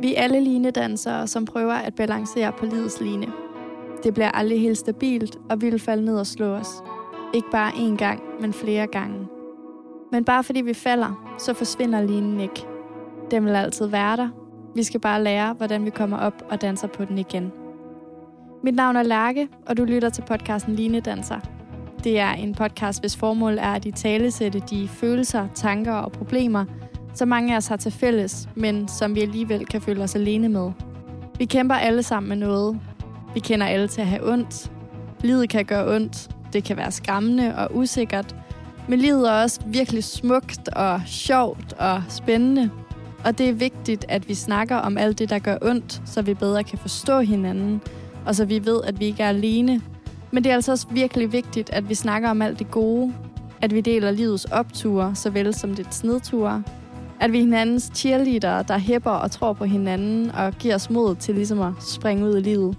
Vi er alle linedansere, som prøver at balancere på livets line. Det bliver aldrig helt stabilt, og vi vil falde ned og slå os. Ikke bare én gang, men flere gange. Men bare fordi vi falder, så forsvinder linen ikke. Den vil altid være der. Vi skal bare lære, hvordan vi kommer op og danser på den igen. Mit navn er Lærke, og du lytter til podcasten Linedanser. Det er en podcast, hvis formål er at i talesætte de følelser, tanker og problemer, som mange af os har til fælles, men som vi alligevel kan føle os alene med. Vi kæmper alle sammen med noget. Vi kender alle til at have ondt. Livet kan gøre ondt. Det kan være skræmmende og usikkert. Men livet er også virkelig smukt og sjovt og spændende. Og det er vigtigt, at vi snakker om alt det, der gør ondt, så vi bedre kan forstå hinanden, og så vi ved, at vi ikke er alene. Men det er altså også virkelig vigtigt, at vi snakker om alt det gode, at vi deler livets opture, såvel som dets nedture, at vi er hinandens cheerleader, der hæpper og tror på hinanden og giver os mod til ligesom at springe ud i livet.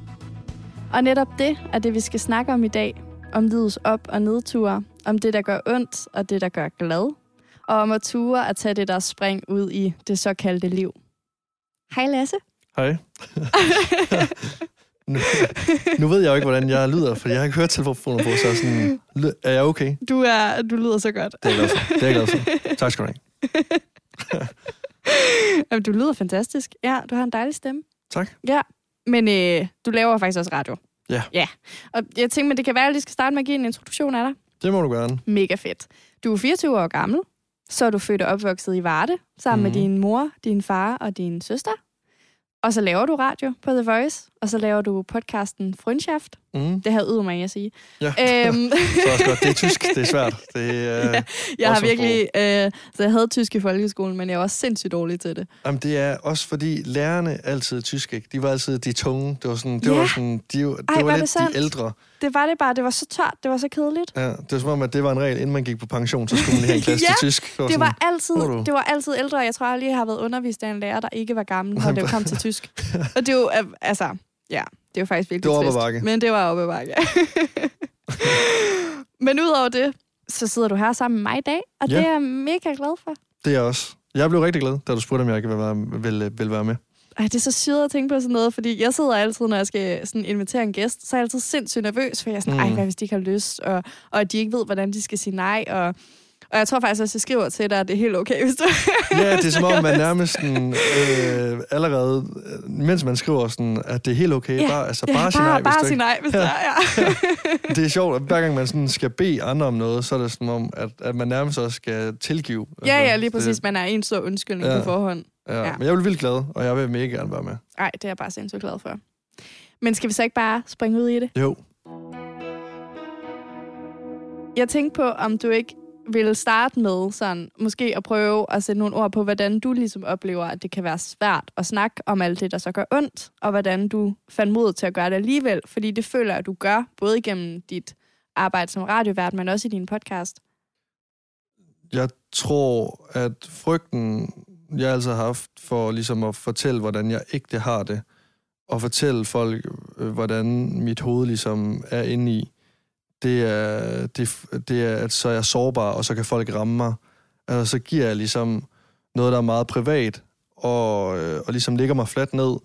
Og netop det er det, vi skal snakke om i dag. Om livets op- og nedture, om det, der gør ondt og det, der gør glad, og om at ture at tage det der spring ud i det såkaldte liv. Hej Lasse. Hej. nu, nu ved jeg jo ikke, hvordan jeg lyder, for jeg har ikke hørt telefonen på, så sådan, er jeg okay? Du, er, du lyder så godt. Det er jeg glad for. Det er jeg glad for. Tak skal du have. Jamen, du lyder fantastisk. Ja, du har en dejlig stemme. Tak. Ja, men øh, du laver faktisk også radio. Ja. Ja, og jeg tænker, men det kan være, at vi skal starte med at give en introduktion af dig. Det må du gerne. Mega fedt. Du er 24 år gammel. Så er du født og opvokset i Varde, sammen mm. med Mhm. din mor, din far og din søster. Og så laver du radio på The Voice, og så laver du podcasten Frønschaft. Mm. Det har yder mig at sige. Ja, Øhm, så også godt. Det er tysk. Det er svært. Det er, Ja. jeg har virkelig... Øh, så jeg havde tysk i folkeskolen, men jeg var også sindssygt dårlig til det. Jamen, det er også fordi lærerne altid tysk, ikke? De var altid de tunge. Det var sådan, det Ja. var sådan, de, det Ej, var er lidt det sandt. de ældre. Det var det bare. Det var så tørt. Det var så kedeligt. Ja, det var som om, at det var en regel, inden man gik på pension, så skulle man lige have en klasse Ja, til tysk. Det sådan, var, altid, "Hvor er du?" det var altid ældre. Jeg tror jeg har været undervist af en lærer, der ikke var gammel, når det kom til tysk. Og det er jo, øh, altså, ja, det jo faktisk virkelig Det var trist. bakke. Men det var oppe bakke. Men udover det, så sidder du her sammen med mig i dag, og Ja. det er jeg mega glad for. Det er jeg også. Jeg blev rigtig glad, da du spurgte, om jeg ville være, ville, ville være med. Ej, det er så syret at tænke på sådan noget, fordi jeg sidder altid, når jeg skal sådan invitere en gæst, så er jeg altid sindssygt nervøs, for jeg er sådan, Mm. ej, hvad hvis de ikke har lyst, og, og de ikke ved, hvordan de skal sige nej, og, og jeg tror faktisk også, jeg skriver til dig, at det er helt okay, hvis du... Ja, det er som om, man nærmest sådan, øh, allerede, øh, mens man skriver sådan, at det er helt okay, Ja, bare, altså, Ja, bare, sig nej, hvis bare sige ikke... nej, hvis ja. det er, ja. Det er sjovt, at hver gang man sådan skal bede andre om noget, så er det som om, at, at man nærmest også skal tilgive. Ja, ja, lige det- præcis. Man er en stor undskyldning Ja. på forhånd. Ja, Ja. ja. Men jeg vil vildt glad, og jeg vil mega gerne være med. Nej, det er jeg bare sindssygt glad for. Men skal vi så ikke bare springe ud i det? Jo, Jeg tænkte på, om du ikke ville starte med sådan, måske at prøve at sætte nogle ord på, hvordan du ligesom oplever, at det kan være svært at snakke om alt det, der så gør ondt, og hvordan du fandt mod til at gøre det alligevel, fordi det føler at du gør, både igennem dit arbejde som radiovært, men også i din podcast. jeg tror, at frygten, jeg altså har haft for ligesom at fortælle, hvordan jeg ikke det har det, og fortælle folk, øh, hvordan mit hoved ligesom er inde i, det er, det, det er, at så er jeg sårbar, og så kan folk ramme mig. Altså, så giver jeg ligesom noget, der er meget privat, og, øh, og ligesom ligger mig fladt ned,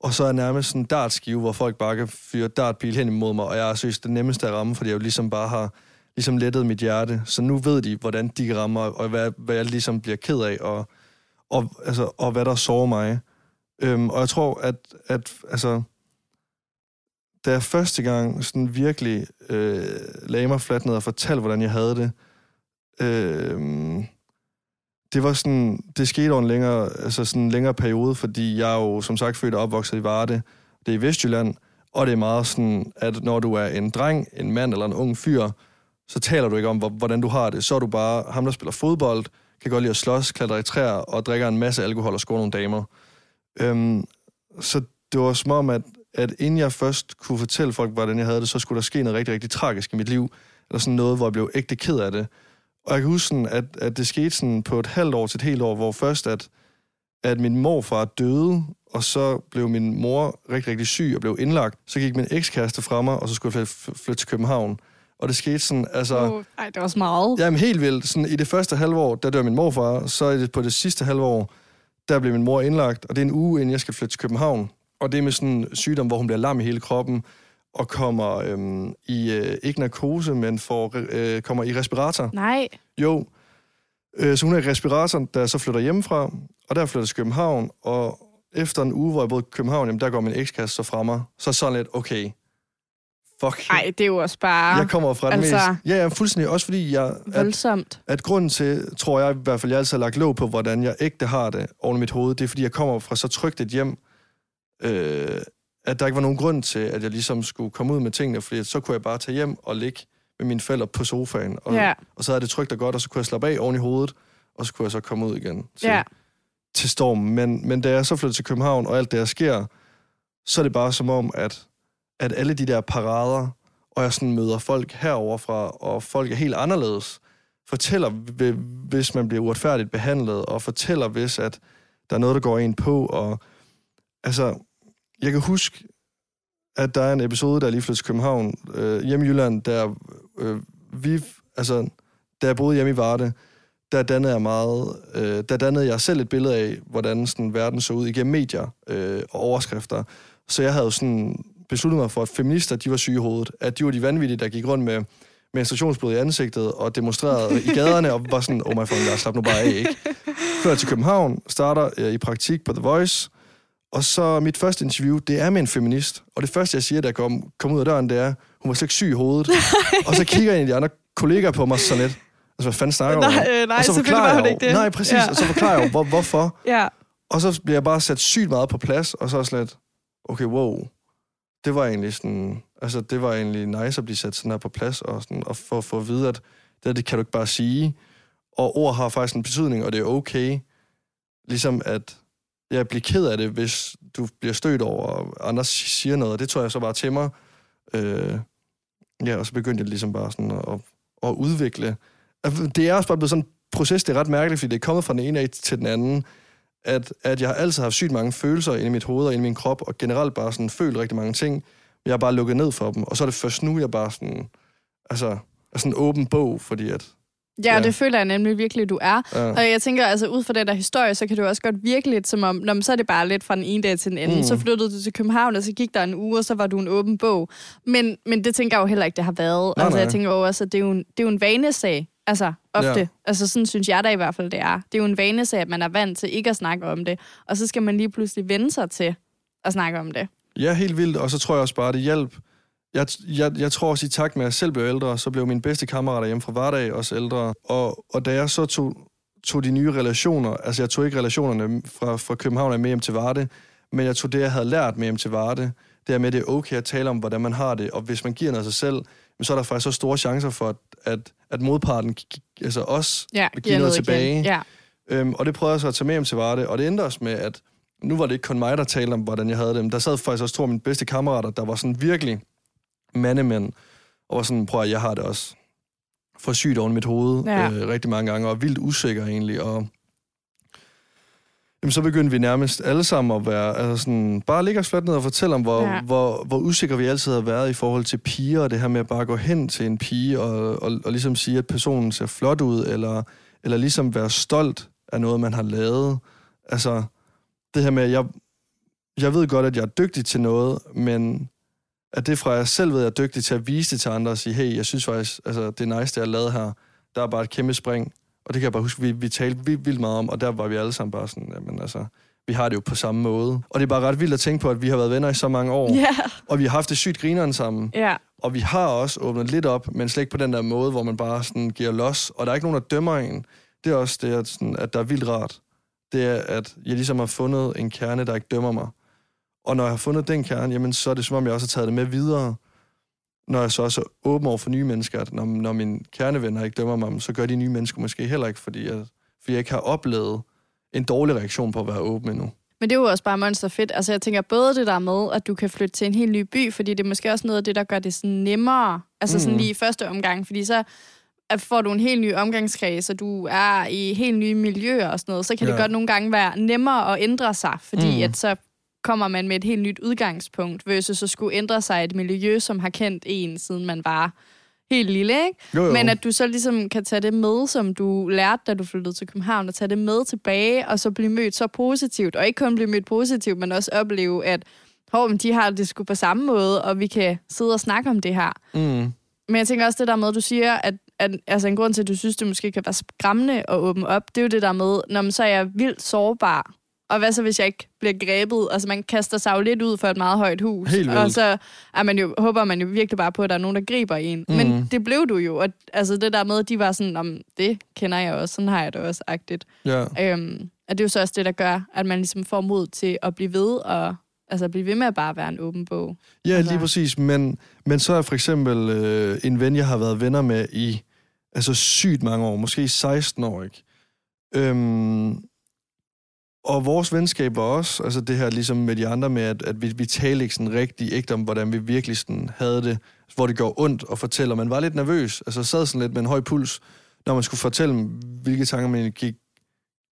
og så er jeg nærmest sådan en dartskive, hvor folk bare kan fyre dartpil hen imod mig, og jeg er synes det nemmeste at ramme, fordi jeg jo ligesom bare har ligesom lettet mit hjerte. Så nu ved de, hvordan de rammer, og hvad, hvad jeg ligesom bliver ked af, og, og, altså, og hvad der sårer mig. Øhm, og jeg tror, at, at altså, da jeg første gang sådan virkelig øh, lagde mig fladt ned og fortalte, hvordan jeg havde det, øh, det var sådan, det skete over en længere, altså sådan en længere periode, fordi jeg er jo som sagt født og opvokset i Varde, det er i Vestjylland, og det er meget sådan, at når du er en dreng, en mand eller en ung fyr, så taler du ikke om, hvordan du har det. Så er du bare ham, der spiller fodbold, kan godt lide at slås, klatre i træer og drikker en masse alkohol og score nogle damer. Øhm, så det var som om, at, at inden jeg først kunne fortælle folk, hvordan jeg havde det, så skulle der ske noget rigtig, rigtig tragisk i mit liv. Eller sådan noget, hvor jeg blev ægte ked af det. Og jeg kan huske, sådan, at, at det skete sådan på et halvt år til et helt år, hvor først, at, at min morfar døde, og så blev min mor rigtig, rigtig syg og blev indlagt. Så gik min ekskæreste fra mig, og så skulle jeg flytte, til København. Og det skete sådan, altså... Uh, ej, det var også meget. Jamen helt vildt. Sådan, I det første halve år, der dør min morfar, så i det, på det sidste halve år, der blev min mor indlagt, og det er en uge, inden jeg skal flytte til København. Og det er med sådan en sygdom, hvor hun bliver lam i hele kroppen, og kommer øhm, i, øh, ikke narkose, men får, øh, kommer i respirator. Nej. Jo. Øh, så hun er i respirator, jeg så flytter hjemmefra, og der flytter til København, og efter en uge, hvor jeg boede i København, jamen, der går min ekskæreste så fra mig. Så sådan lidt, okay, fuck. Nej, det er jo også bare... Jeg kommer fra altså, det mest... Ja, ja, fuldstændig. Også fordi jeg... At, voldsomt. at grunden til, tror jeg i hvert fald, jeg altid har lagt låg på, hvordan jeg ægte har det oven i mit hoved, det er, fordi jeg kommer fra så trygt et hjem, øh, at der ikke var nogen grund til, at jeg ligesom skulle komme ud med tingene, fordi så kunne jeg bare tage hjem og ligge med mine forældre på sofaen, og, Ja. og så havde det trygt og godt, og så kunne jeg slappe af oven i hovedet, og så kunne jeg så komme ud igen til, Ja. til stormen. Men, men da jeg så flyttede til København, og alt det her sker, så er det bare som om, at, at alle de der parader, og jeg sådan møder folk herover fra, og folk er helt anderledes, fortæller, hvi- hvis man bliver uretfærdigt behandlet, og fortæller, hvis at der er noget, der går en på, og altså, jeg kan huske, at der er en episode, der er lige flyttet til København, øh, hjemme i Jylland, der øh, vi, altså, da jeg boede hjemme i Varde, der dannede jeg meget, øh, der dannede jeg selv et billede af, hvordan sådan, verden så ud igennem medier øh, og overskrifter. Så jeg havde sådan besluttet mig for, at feminister, de var syge i hovedet. At de var de vanvittige, der gik rundt med menstruationsblod i ansigtet og demonstrerede i gaderne og var sådan, oh my fucking god, slap nu bare af, ikke? Før til København, starter øh, i praktik på The Voice, og så mit første interview, det er med en feminist. Og det første, jeg siger, da jeg kom, kom ud af døren, det er, hun var slet ikke syg i hovedet. og så kigger en af de andre kollegaer på mig sådan lidt. Altså, hvad fanden snakker du om? Nej, øh, nej, og så selvfølgelig forklarer var jeg hun jo- ikke det. Nej, præcis. Ja. Og så forklarer jeg hvor, hvorfor. Ja. Og så bliver jeg bare sat sygt meget på plads, og så lidt, okay, wow. Det var egentlig sådan, altså det var egentlig nice at blive sat sådan her på plads, og, sådan, og få, få at vide, at det, her, det kan du ikke bare sige. Og ord har faktisk en betydning, og det er okay. Ligesom at jeg bliver ked af det, hvis du bliver stødt over, og andre siger noget, og det tror jeg så bare til mig. Øh, ja, og så begyndte jeg ligesom bare sådan at, at udvikle. Altså, det er også bare blevet sådan en proces, det er ret mærkeligt, fordi det er kommet fra den ene af til den anden at, at jeg har altid haft sygt mange følelser inde i mit hoved og inde i min krop, og generelt bare sådan følt rigtig mange ting. Jeg har bare lukket ned for dem, og så er det først nu, jeg bare sådan, altså, er sådan en åben bog, fordi at, Ja, Ja. det føler jeg nemlig virkelig, du er. ja, Og jeg tænker, altså ud fra den der historie, så kan du også godt virke lidt som om, når, så er det bare lidt fra den ene dag til den anden. Mm. Så flyttede du til København, og så gik der en uge, og så var du en åben bog. Men, men det tænker jeg jo heller ikke, det har været. Nej, altså nej. jeg tænker jo også, at det er jo en, det er jo en vanesag. Altså, ofte. Ja. Ja. Altså, sådan synes jeg da i hvert fald, det er. Det er jo en vanesag, at man er vant til ikke at snakke om det. Og så skal man lige pludselig vende sig til at snakke om det. ja, helt vildt, og så tror jeg også bare, det hjælp. Jeg, jeg, jeg tror også, i takt med, at jeg selv blev ældre, så blev mine bedste kammerater hjemme fra hverdag også ældre. Og, og da jeg så tog, tog de nye relationer, altså jeg tog ikke relationerne fra, fra København med hjem til Varde, men jeg tog det, jeg havde lært med hjem til Varde, det er med, at det er okay at tale om, hvordan man har det, og hvis man giver noget af sig selv, men så er der faktisk så store chancer for, at, at, at modparten, altså os, Ja, vil give noget tilbage. Igen. Ja. Øhm, og det prøvede jeg så at tage med hjem til Varde, og det endte også med, at nu var det ikke kun mig, der talte om, hvordan jeg havde det, men der sad faktisk også to af mine bedste kammerater, der var sådan virkelig mandemænd, og var sådan, prøv at jeg har det også for sygt oven i mit hoved Ja. øh, rigtig mange gange, og vildt usikker egentlig, og jamen, så begyndte vi nærmest alle sammen at være, altså sådan, bare ligge os fladt ned og fortælle om, hvor, Ja. hvor, hvor usikre vi altid har været i forhold til piger, og det her med at bare gå hen til en pige og, og, og ligesom sige, at personen ser flot ud, eller, eller ligesom være stolt af noget, man har lavet. Altså, det her med, at jeg, jeg ved godt, at jeg er dygtig til noget, men at det fra jeg selv ved, at jeg er dygtig til at vise det til andre og sige, hey, jeg synes faktisk, altså, det er nice, det jeg lavet her. Der er bare et kæmpe spring. Og det kan jeg bare huske, vi, vi talte vildt, vildt meget om, og der var vi alle sammen bare sådan, jamen altså, vi har det jo på samme måde. Og det er bare ret vildt at tænke på, at vi har været venner i så mange år, Ja, og vi har haft det sygt grineren sammen. ja. Og vi har også åbnet lidt op, men slet ikke på den der måde, hvor man bare sådan giver los. Og der er ikke nogen, der dømmer en. Det er også det, at, sådan, at der er vildt rart. Det er, at jeg ligesom har fundet en kerne, der ikke dømmer mig. Og når jeg har fundet den kerne, jamen, så er det som om, jeg også har taget det med videre. Når jeg så også er åben over for nye mennesker, at når, når mine kernevenner ikke dømmer mig, så gør de nye mennesker måske heller ikke, fordi jeg, fordi jeg ikke har oplevet en dårlig reaktion på at være åben endnu. Men det er jo også bare monster fedt. Altså jeg tænker både det der med, at du kan flytte til en helt ny by, fordi det er måske også noget af det, der gør det sådan nemmere. Altså sådan Mm. lige i første omgang, fordi så får du en helt ny omgangskreds, og du er i helt nye miljøer og sådan noget, så kan det Ja. godt nogle gange være nemmere at ændre sig, fordi Mm. at så kommer man med et helt nyt udgangspunkt, versus at skulle ændre sig et miljø, som har kendt en, siden man var helt lille, ikke? Jo, jo. Men at du så ligesom kan tage det med, som du lærte, da du flyttede til København, og tage det med tilbage, og så blive mødt så positivt. Og ikke kun blive mødt positivt, men også opleve, at hov, men de har det sgu på samme måde, og vi kan sidde og snakke om det her. Mm. Men jeg tænker også det der med, at du siger, at, at altså en grund til, at du synes, det måske kan være skræmmende at åbne op, det er jo det der med, når man så er jeg vildt sårbar. Og hvad så, hvis jeg ikke bliver grebet? Altså, man kaster sig jo lidt ud for et meget højt hus. Helt vildt. og så er man jo, håber man jo virkelig bare på, at der er nogen, der griber en. Mm. Men det blev du jo. Og, altså, det der med, at de var sådan, om det kender jeg også, sådan har jeg det også, agtigt. Ja. Øhm, og det er jo så også det, der gør, at man ligesom får mod til at blive ved og altså blive ved med at bare være en åben bog. Ja, Altså- lige præcis. Men, men så er for eksempel øh, en ven, jeg har været venner med i altså sygt mange år, måske 16 år, ikke? Øhm, og vores venskab var også, altså det her ligesom med de andre med, at, at vi, vi talte ikke sådan rigtig ægte om, hvordan vi virkelig sådan havde det, hvor det gjorde ondt at fortælle, og man var lidt nervøs, altså sad sådan lidt med en høj puls, når man skulle fortælle, hvilke tanker man gik,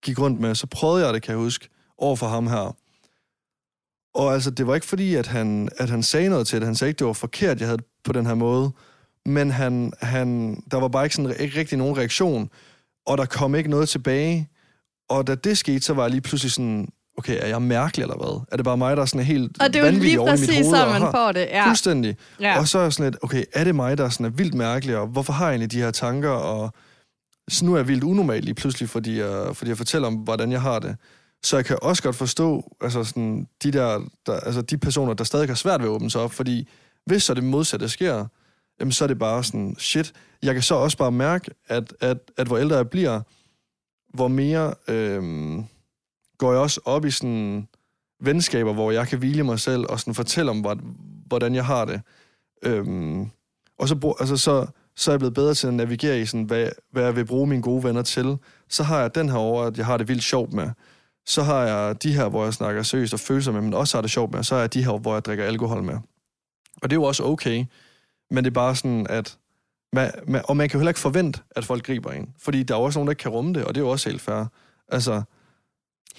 gik rundt med, så prøvede jeg det, kan jeg huske, over for ham her. Og altså, det var ikke fordi, at han, at han sagde noget til det. Han sagde ikke, det var forkert, jeg havde på den her måde. Men han, han, der var bare ikke, sådan, ikke rigtig nogen reaktion. Og der kom ikke noget tilbage. Og da det skete, så var jeg lige pludselig sådan, okay, er jeg mærkelig eller hvad? Er det bare mig, der er sådan helt Og det er jo vanvittig lige præcis og man har- får det. Ja. Fuldstændig. Ja. Og så er jeg sådan lidt, okay, er det mig, der sådan er vildt mærkelig, og hvorfor har jeg egentlig de her tanker, og så nu er jeg vildt unormal lige pludselig, fordi jeg, fordi jeg fortæller om, hvordan jeg har det. Så jeg kan også godt forstå, altså sådan, de, der, der, altså de personer, der stadig har svært ved at åbne sig op, fordi hvis så det modsatte sker, jamen så er det bare sådan, shit. Jeg kan så også bare mærke, at, at, at hvor ældre jeg bliver, hvor mere øh, går jeg også op i sådan venskaber, hvor jeg kan hvile mig selv og sådan fortælle om, hvordan jeg har det. Øhm, og så, brug, altså, så, så er jeg blevet bedre til at navigere i, sådan, hvad, hvad jeg vil bruge mine gode venner til. Så har jeg den her over, at jeg har det vildt sjovt med. Så har jeg de her, hvor jeg snakker seriøst og følelser med, men også har det sjovt med. Så har jeg de her, hvor jeg drikker alkohol med. Og det er jo også okay, men det er bare sådan, at man, man, og man kan jo heller ikke forvente, at folk griber en. Fordi der er jo også nogen, der ikke kan rumme det, og det er jo også helt fair. Altså,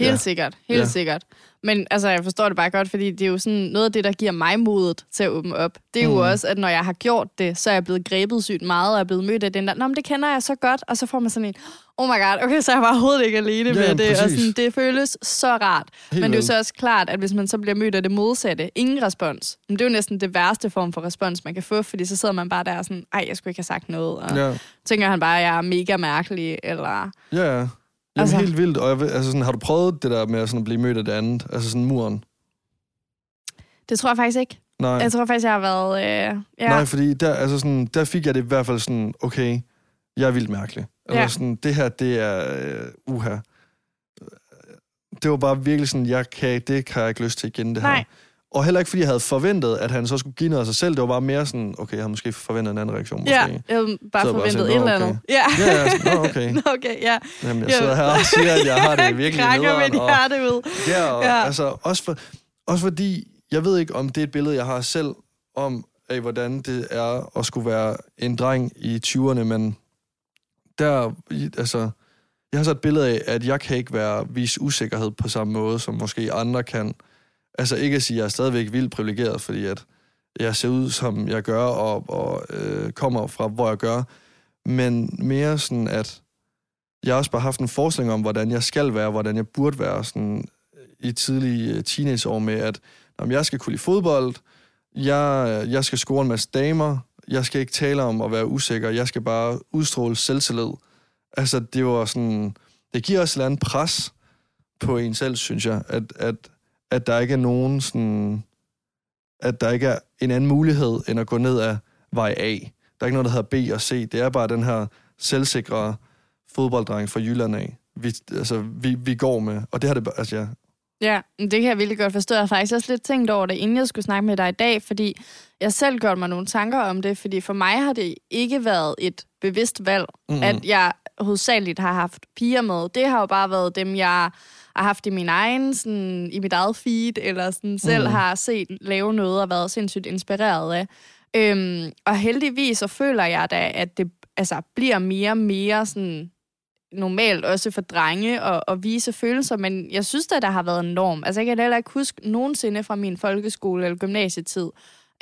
Helt Ja. sikkert, helt Ja. sikkert. Men altså, jeg forstår det bare godt, fordi det er jo sådan noget af det, der giver mig modet til at åbne op. Det er jo Mm. også, at når jeg har gjort det, så er jeg blevet grebet sygt meget, og er blevet mødt af den der, Nå, men det kender jeg så godt, og så får man sådan en, oh my god, okay, så er jeg bare overhovedet ikke alene Ja, med det. Og præcis. sådan, det føles så rart. helt Men det er jo så også klart, at hvis man så bliver mødt af det modsatte, ingen respons, men det er jo næsten det værste form for respons, man kan få, fordi så sidder man bare der og sådan, ej, jeg skulle ikke have sagt noget, og ja. Tænker han bare, at jeg er mega mærkelig, eller... ja. Jamen, Altså- helt vildt. Og jeg, altså, sådan, har du prøvet det der med sådan at blive mødt af det andet? Altså sådan muren? Det tror jeg faktisk ikke. Nej. Jeg tror faktisk, jeg har været... Øh, ja. Nej, fordi der, altså sådan, der fik jeg det i hvert fald sådan, okay, jeg er vildt mærkelig. Altså Ja. sådan, det her, det er uh, uha. Det var bare virkelig sådan, jeg kan, det kan jeg ikke lyst til igen, det Nej. her. Og heller ikke, fordi jeg havde forventet, at han så skulle give noget af sig selv. Det var bare mere sådan, okay, jeg havde måske forventet en anden reaktion. Måske. Ja, jeg havde bare Så det bare forventet sådan, et eller okay. andet. Ja. Ja, ja, sådan, nå, okay. Nå, okay, ja. Jamen, jeg Ja. sidder her og siger, at jeg har det virkelig nederen, mit og- hjerte ud. Ja, og Ja. ja. altså også, for, også fordi, jeg ved ikke, om det er et billede, jeg har selv om, af hvordan det er at skulle være en dreng i 20'erne, men der, altså, jeg har så et billede af, at jeg kan ikke være vise usikkerhed på samme måde, som måske andre kan. Altså ikke at sige, at jeg er stadigvæk vildt privilegeret, fordi at jeg ser ud, som jeg gør, og, og øh, kommer fra, hvor jeg gør, men mere sådan, at jeg har også bare haft en forestilling om, hvordan jeg skal være, hvordan jeg burde være sådan øh, i tidlige øh, teenageår med, at om jeg skal kunne lide fodbold, jeg, øh, jeg skal score en masse damer, jeg skal ikke tale om at være usikker, jeg skal bare udstråle selvtillid. Altså, det var sådan... Det giver også et eller andet pres på en selv, synes jeg, at, at, at der ikke er nogen sådan... At der ikke er en anden mulighed, end at gå ned ad vej A. Der er ikke noget, der hedder B og C. Det er bare den her selvsikre fodbolddreng fra Jylland af, vi, altså, vi, vi går med. Og det har det. Altså, ja, Ja, det kan jeg virkelig godt forstå. Jeg har faktisk også lidt tænkt over det, inden jeg skulle snakke med dig i dag, fordi jeg selv gjort mig nogle tanker om det, fordi for mig har det ikke været et bevidst valg, Mm-mm. at jeg hovedsageligt har haft piger med. Det har jo bare været dem, jeg har haft i min egen, sådan, i mit eget feed, eller sådan, selv Mhm. har set lave noget og været sindssygt inspireret af. Øhm, og heldigvis så føler jeg da, at det altså, bliver mere og mere sådan normalt også for drenge at, at vise følelser, men jeg synes da, der har været en norm. Altså, jeg kan heller ikke huske nogensinde fra min folkeskole eller gymnasietid,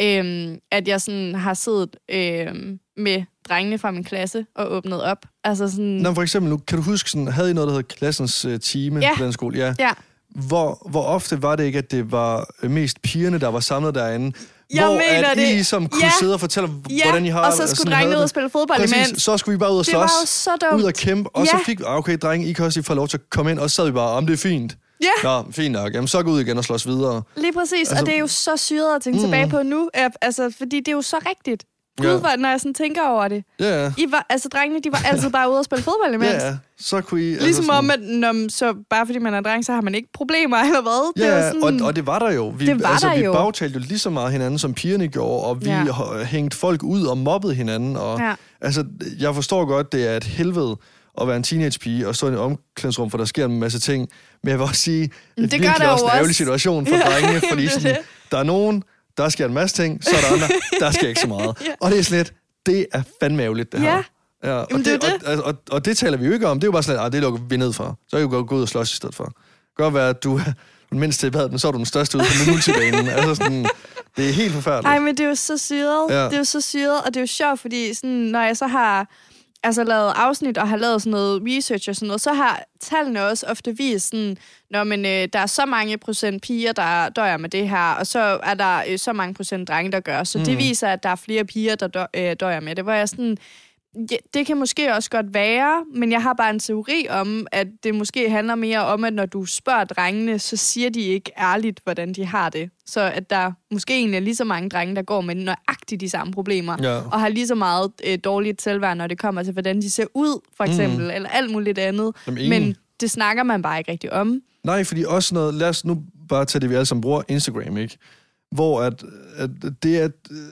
øhm, at jeg sådan har siddet øhm, med drengene fra min klasse og åbnet op. Altså sådan... Nå, for eksempel, nu kan du huske, sådan, havde I noget, der hed klassens uh, time Ja. på den skole? Ja. Ja. Hvor, hvor ofte var det ikke, at det var øh, mest pigerne, der var samlet derinde? Jeg hvor mener at I det. ligesom kunne Ja. sidde og fortælle, Ja, hvordan I har og så skulle drengene ud og spille fodbold Præcis, imens. så skulle vi bare ud og Det slås. var jo så dumt. Ud og kæmpe, og så Ja. fik ah, okay, drenge, I kan også lige få lov til at komme ind, og så sad vi bare, om det er fint. Ja. Nå, fint nok. Jamen, så gå ud igen og slås videre. Lige præcis, altså, og det er jo så syret at tænke Mm. tilbage på nu, øh, altså, fordi det er jo så rigtigt. Gud, Ja. hvor, når jeg sådan tænker over det. Ja, ja. I var, altså, drengene, de var altid bare ude og spille fodbold imens. Ja, ja. Så kunne I... Ligesom sådan, om, at når, så bare fordi man er dreng, så har man ikke problemer, eller hvad? Det Ja, var sådan, og, og det var der jo. Vi, Det var altså, der vi jo. bagtalte jo lige så meget hinanden, som pigerne gjorde, og vi Ja. hængte folk ud og mobbede hinanden. Og, Ja. Altså, jeg forstår godt, det er et helvede at være en teenagepige og stå i et omklædningsrum, for der sker en masse ting. Men jeg vil også sige, det er det gør virkelig også en ærgerlig situation for drengene, fordi det er sådan, det. der er nogen, der sker en masse ting, så er der andre, der sker ikke så meget. Ja. Og det er sådan lidt, det er fandme ærgerligt, det her. Ja. Ja, og, Jamen, det er det, og, og, og, det taler vi jo ikke om. Det er jo bare sådan, at det lukker vi ned for. Så kan vi gå ud og slås i stedet for. Det godt være, at du er den mindste i badet, men så er du den største ude på multibanen. altså sådan, det er helt forfærdeligt. Ej, men det er jo så syret. Ja. Ja. Det er jo så syret, og det er jo sjovt, fordi sådan, når jeg så har altså, lavet afsnit og har lavet sådan noget research og sådan noget, så har tallene også ofte vist sådan, når men, øh, der er så mange procent piger, der døjer med det her, og så er der øh, så mange procent drenge, der gør. Så mm. det viser, at der er flere piger, der dø, øh, døjer med det. Hvor jeg sådan, ja, det kan måske også godt være, men jeg har bare en teori om, at det måske handler mere om, at når du spørger drengene, så siger de ikke ærligt, hvordan de har det. Så at der måske egentlig er lige så mange drenge, der går med nøjagtigt de samme problemer, Ja. og har lige så meget øh, dårligt selvværd, når det kommer til, hvordan de ser ud, for eksempel, mm. eller alt muligt andet. Jamen. Men det snakker man bare ikke rigtig om. Nej, fordi også noget, lad os nu bare tage det, vi alle sammen bruger, Instagram, ikke? Hvor at, at det er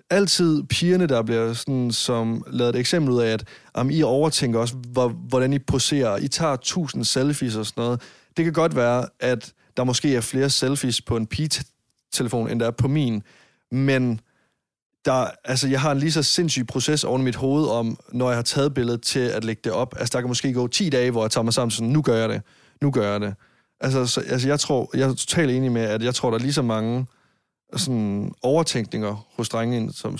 altid pigerne, der bliver sådan, som lavet et eksempel ud af, at om I overtænker også, hvor, hvordan I poserer. I tager tusind selfies og sådan noget. Det kan godt være, at der måske er flere selfies på en pige-telefon, end der er på min. Men der, altså, jeg har en lige så sindssyg proces oven i mit hoved om, når jeg har taget billedet til at lægge det op. Altså, der kan måske gå 10 dage, hvor jeg tager mig sammen sådan, nu gør jeg det. Nu gør jeg det. Altså, så, altså jeg tror, jeg er totalt enig med, at jeg tror, der er lige så mange sådan, overtænkninger hos drenge, som,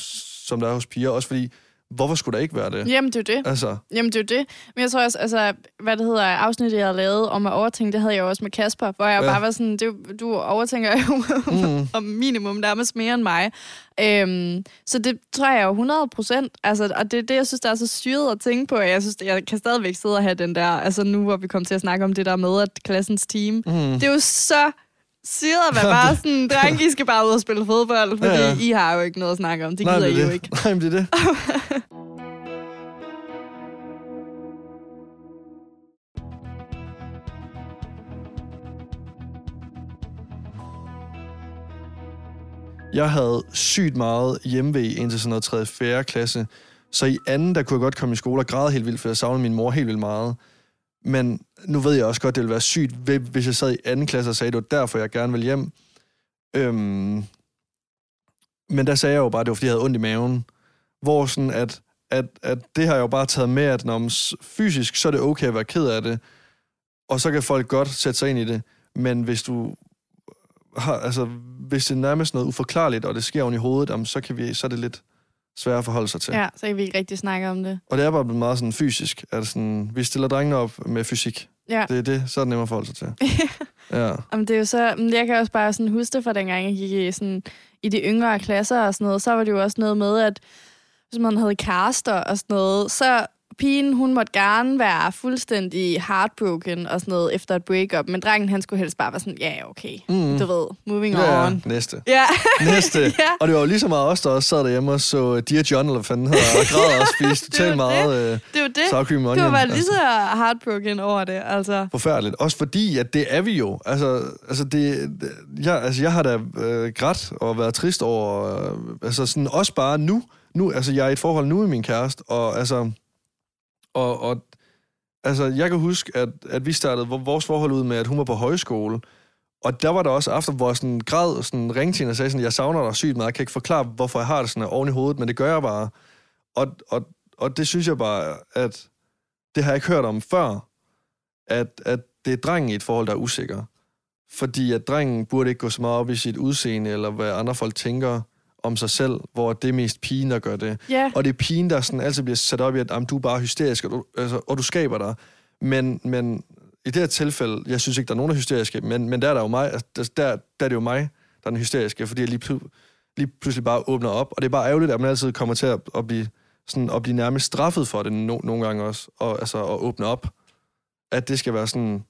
som der er hos piger. Også fordi, hvorfor skulle der ikke være det? Jamen, det er jo det. Altså, Jamen, det er jo det. Men jeg tror også, altså, hvad det hedder, afsnittet, jeg havde lavet om at overtænke, det havde jeg jo også med Kasper, hvor jeg Ja. bare var sådan, det, du overtænker jo Mm. om minimum nærmest mere end mig. Øhm, så det tror jeg jo 100 procent. Altså, og det er det, jeg synes, der er så syret at tænke på. Jeg synes, jeg kan stadigvæk sidde og have den der, altså nu, hvor vi kommer til at snakke om det der med, at klassens team, mm. det er jo så syret at være bare sådan, drenge, I skal bare ud og spille fodbold, fordi Ja, ja. I har jo ikke noget at snakke om. Det Nej, gider I det, jo ikke. Nej, men det er det. Jeg havde sygt meget hjemmevæg indtil sådan noget 3. 4. klasse. Så i anden, der kunne jeg godt komme i skole og græde helt vildt, for jeg savnede min mor helt vildt meget. Men nu ved jeg også godt, det ville være sygt, hvis jeg sad i anden klasse og sagde, det var derfor, jeg gerne vil hjem. Øhm, men der sagde jeg jo bare, at det var, fordi jeg havde ondt i maven. Hvor sådan, at, at, at det har jeg jo bare taget med, at når man fysisk, så er det okay at være ked af det. Og så kan folk godt sætte sig ind i det. Men hvis du har, altså, hvis det er nærmest noget uforklarligt, og det sker oven i hovedet, jamen, så, kan vi, så er det lidt svært at forholde sig til. Ja, så kan vi ikke rigtig snakke om det. Og det er bare blevet meget sådan fysisk. At sådan, vi stiller drengene op med fysik. Ja. Det er det, så er det nemmere at forholde sig til. ja. Jamen, det er jo så, jeg kan også bare sådan huske det fra dengang, jeg gik i, sådan, i de yngre klasser og sådan noget, så var det jo også noget med, at hvis man havde kærester og sådan noget, så pigen, hun måtte gerne være fuldstændig heartbroken og sådan noget efter et breakup, men drengen, han skulle helst bare være sådan, ja, yeah, okay, Mm. du ved, moving Ja, ja, on. næste. Ja, Næste. Ja. Og det var jo lige så meget os, der også sad derhjemme og så Dear John, eller fanden hedder, og græd og spiste Det totalt meget øh, det var det. sour cream onion. var bare lige altså. så heartbroken over det, altså. forfærdeligt. Også fordi, at det er vi jo. Altså, altså, det, det- jeg, altså jeg har da øh, grædt og været trist over... Øh, altså sådan, også bare nu. nu. Altså, jeg er i et forhold nu med min kæreste, og altså... Og, og altså, jeg kan huske, at, at vi startede vores forhold ud med, at hun var på højskole, og der var der også aften, hvor jeg sådan græd, sådan ringte hende og sagde sådan, jeg savner dig sygt meget, jeg kan ikke forklare, hvorfor jeg har det sådan oven i hovedet, men det gør jeg bare. Og, og, og det synes jeg bare, at det har jeg ikke hørt om før, at, at det er drengen i et forhold, der er usikker. Fordi at drengen burde ikke gå så meget op i sit udseende, eller hvad andre folk tænker om sig selv, hvor det er mest pigen, der gør det. Ja. Og det er pigen, der sådan altid bliver sat op i, at du er bare hysterisk, og du, altså, og du skaber dig. Men, men i det her tilfælde, jeg synes ikke, der er nogen, der er hysteriske, men, men der er der jo mig, altså, der, der er det jo mig, der er den hysteriske, fordi jeg lige, lige pludselig bare åbner op. Og det er bare ærgerligt, at man altid kommer til at, at blive, sådan, at blive nærmest straffet for det no, nogle gange også, og, altså at åbne op. At det skal være sådan,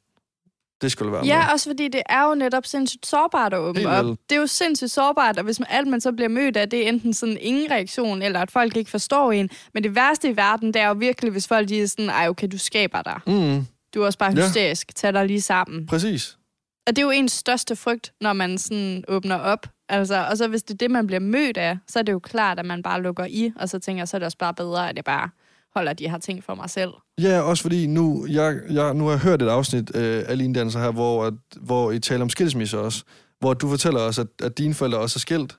det skulle være Ja, med. også fordi det er jo netop sindssygt sårbart at åbne op. Det er jo sindssygt sårbart, og hvis man, alt man så bliver mødt af, det er enten sådan ingen reaktion, eller at folk ikke forstår en. Men det værste i verden, det er jo virkelig, hvis folk de er sådan, ej okay, du skaber dig. Mm, Du er også bare Ja. hysterisk. Tag dig lige sammen. præcis. Og det er jo ens største frygt, når man sådan åbner op. Altså, og så hvis det er det, man bliver mødt af, så er det jo klart, at man bare lukker i, og så tænker jeg, så er det også bare bedre, at jeg bare holder de her ting for mig selv. Ja, også fordi nu, jeg, jeg, nu har jeg hørt et afsnit øh, af Line Danser her, hvor, at, hvor I taler om skilsmisse også, hvor du fortæller os, at, at dine forældre også er skilt.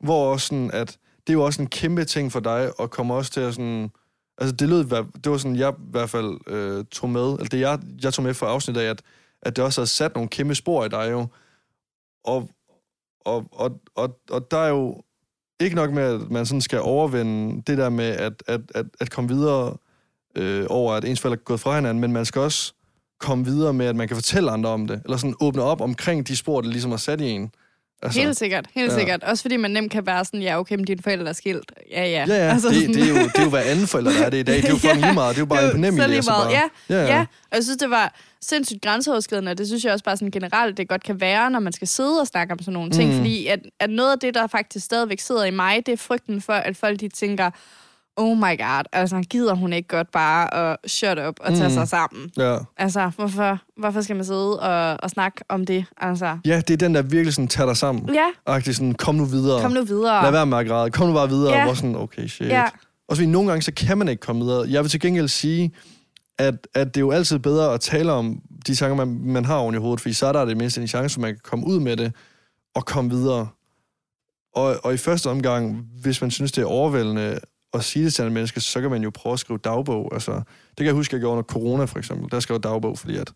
Hvor også sådan, at det er jo også en kæmpe ting for dig, og kommer også til at sådan... Altså, det lød, det var sådan, jeg i hvert fald øh, tog med, eller det jeg, jeg tog med fra afsnittet af, at, at det også har sat nogle kæmpe spor i dig jo. Og, og, og, og, og der er jo ikke nok med, at man sådan skal overvinde det der med at, at, at, at komme videre øh, over, at ens forældre er gået fra hinanden, men man skal også komme videre med, at man kan fortælle andre om det, eller sådan åbne op omkring de spor, der ligesom er sat i en. Altså, helt sikkert, helt ja. sikkert. Også fordi man nemt kan være sådan, ja, okay, men dine forældre er skilt. Ja, ja. Ja, ja, altså, det, det, er jo, det er jo hver anden forælder, der er det i dag. Det er jo fucking lige meget. Det er jo bare en nem idé. lige altså meget. ja, ja. ja, og jeg synes, det var sindssygt grænseoverskridende, og det synes jeg også bare sådan generelt, det godt kan være, når man skal sidde og snakke om sådan nogle ting, Mm. fordi at, at noget af det, der faktisk stadigvæk sidder i mig, det er frygten for, at folk de tænker, oh my god, altså gider hun ikke godt bare at shut up og tage Mm. sig sammen. ja. Altså, hvorfor, hvorfor skal man sidde og, og snakke om det? Altså, Ja, det er den, der virkelig sådan tager dig sammen. ja, Agtig sådan, kom nu videre. kom nu videre. Lad være med at græde. Kom nu bare videre. Ja. Hvor sådan, okay, shit. Ja. Og så nogle gange, så kan man ikke komme videre. Jeg vil til gengæld sige, at, at det er jo altid bedre at tale om de tanker, man, man har oven i hovedet, fordi så er der det mindste en chance, for man kan komme ud med det og komme videre. Og, og i første omgang, hvis man synes, det er overvældende at sige det til en menneske, så kan man jo prøve at skrive dagbog. Altså, det kan jeg huske, jeg gjorde under corona, for eksempel. Der skrev jeg dagbog, fordi at,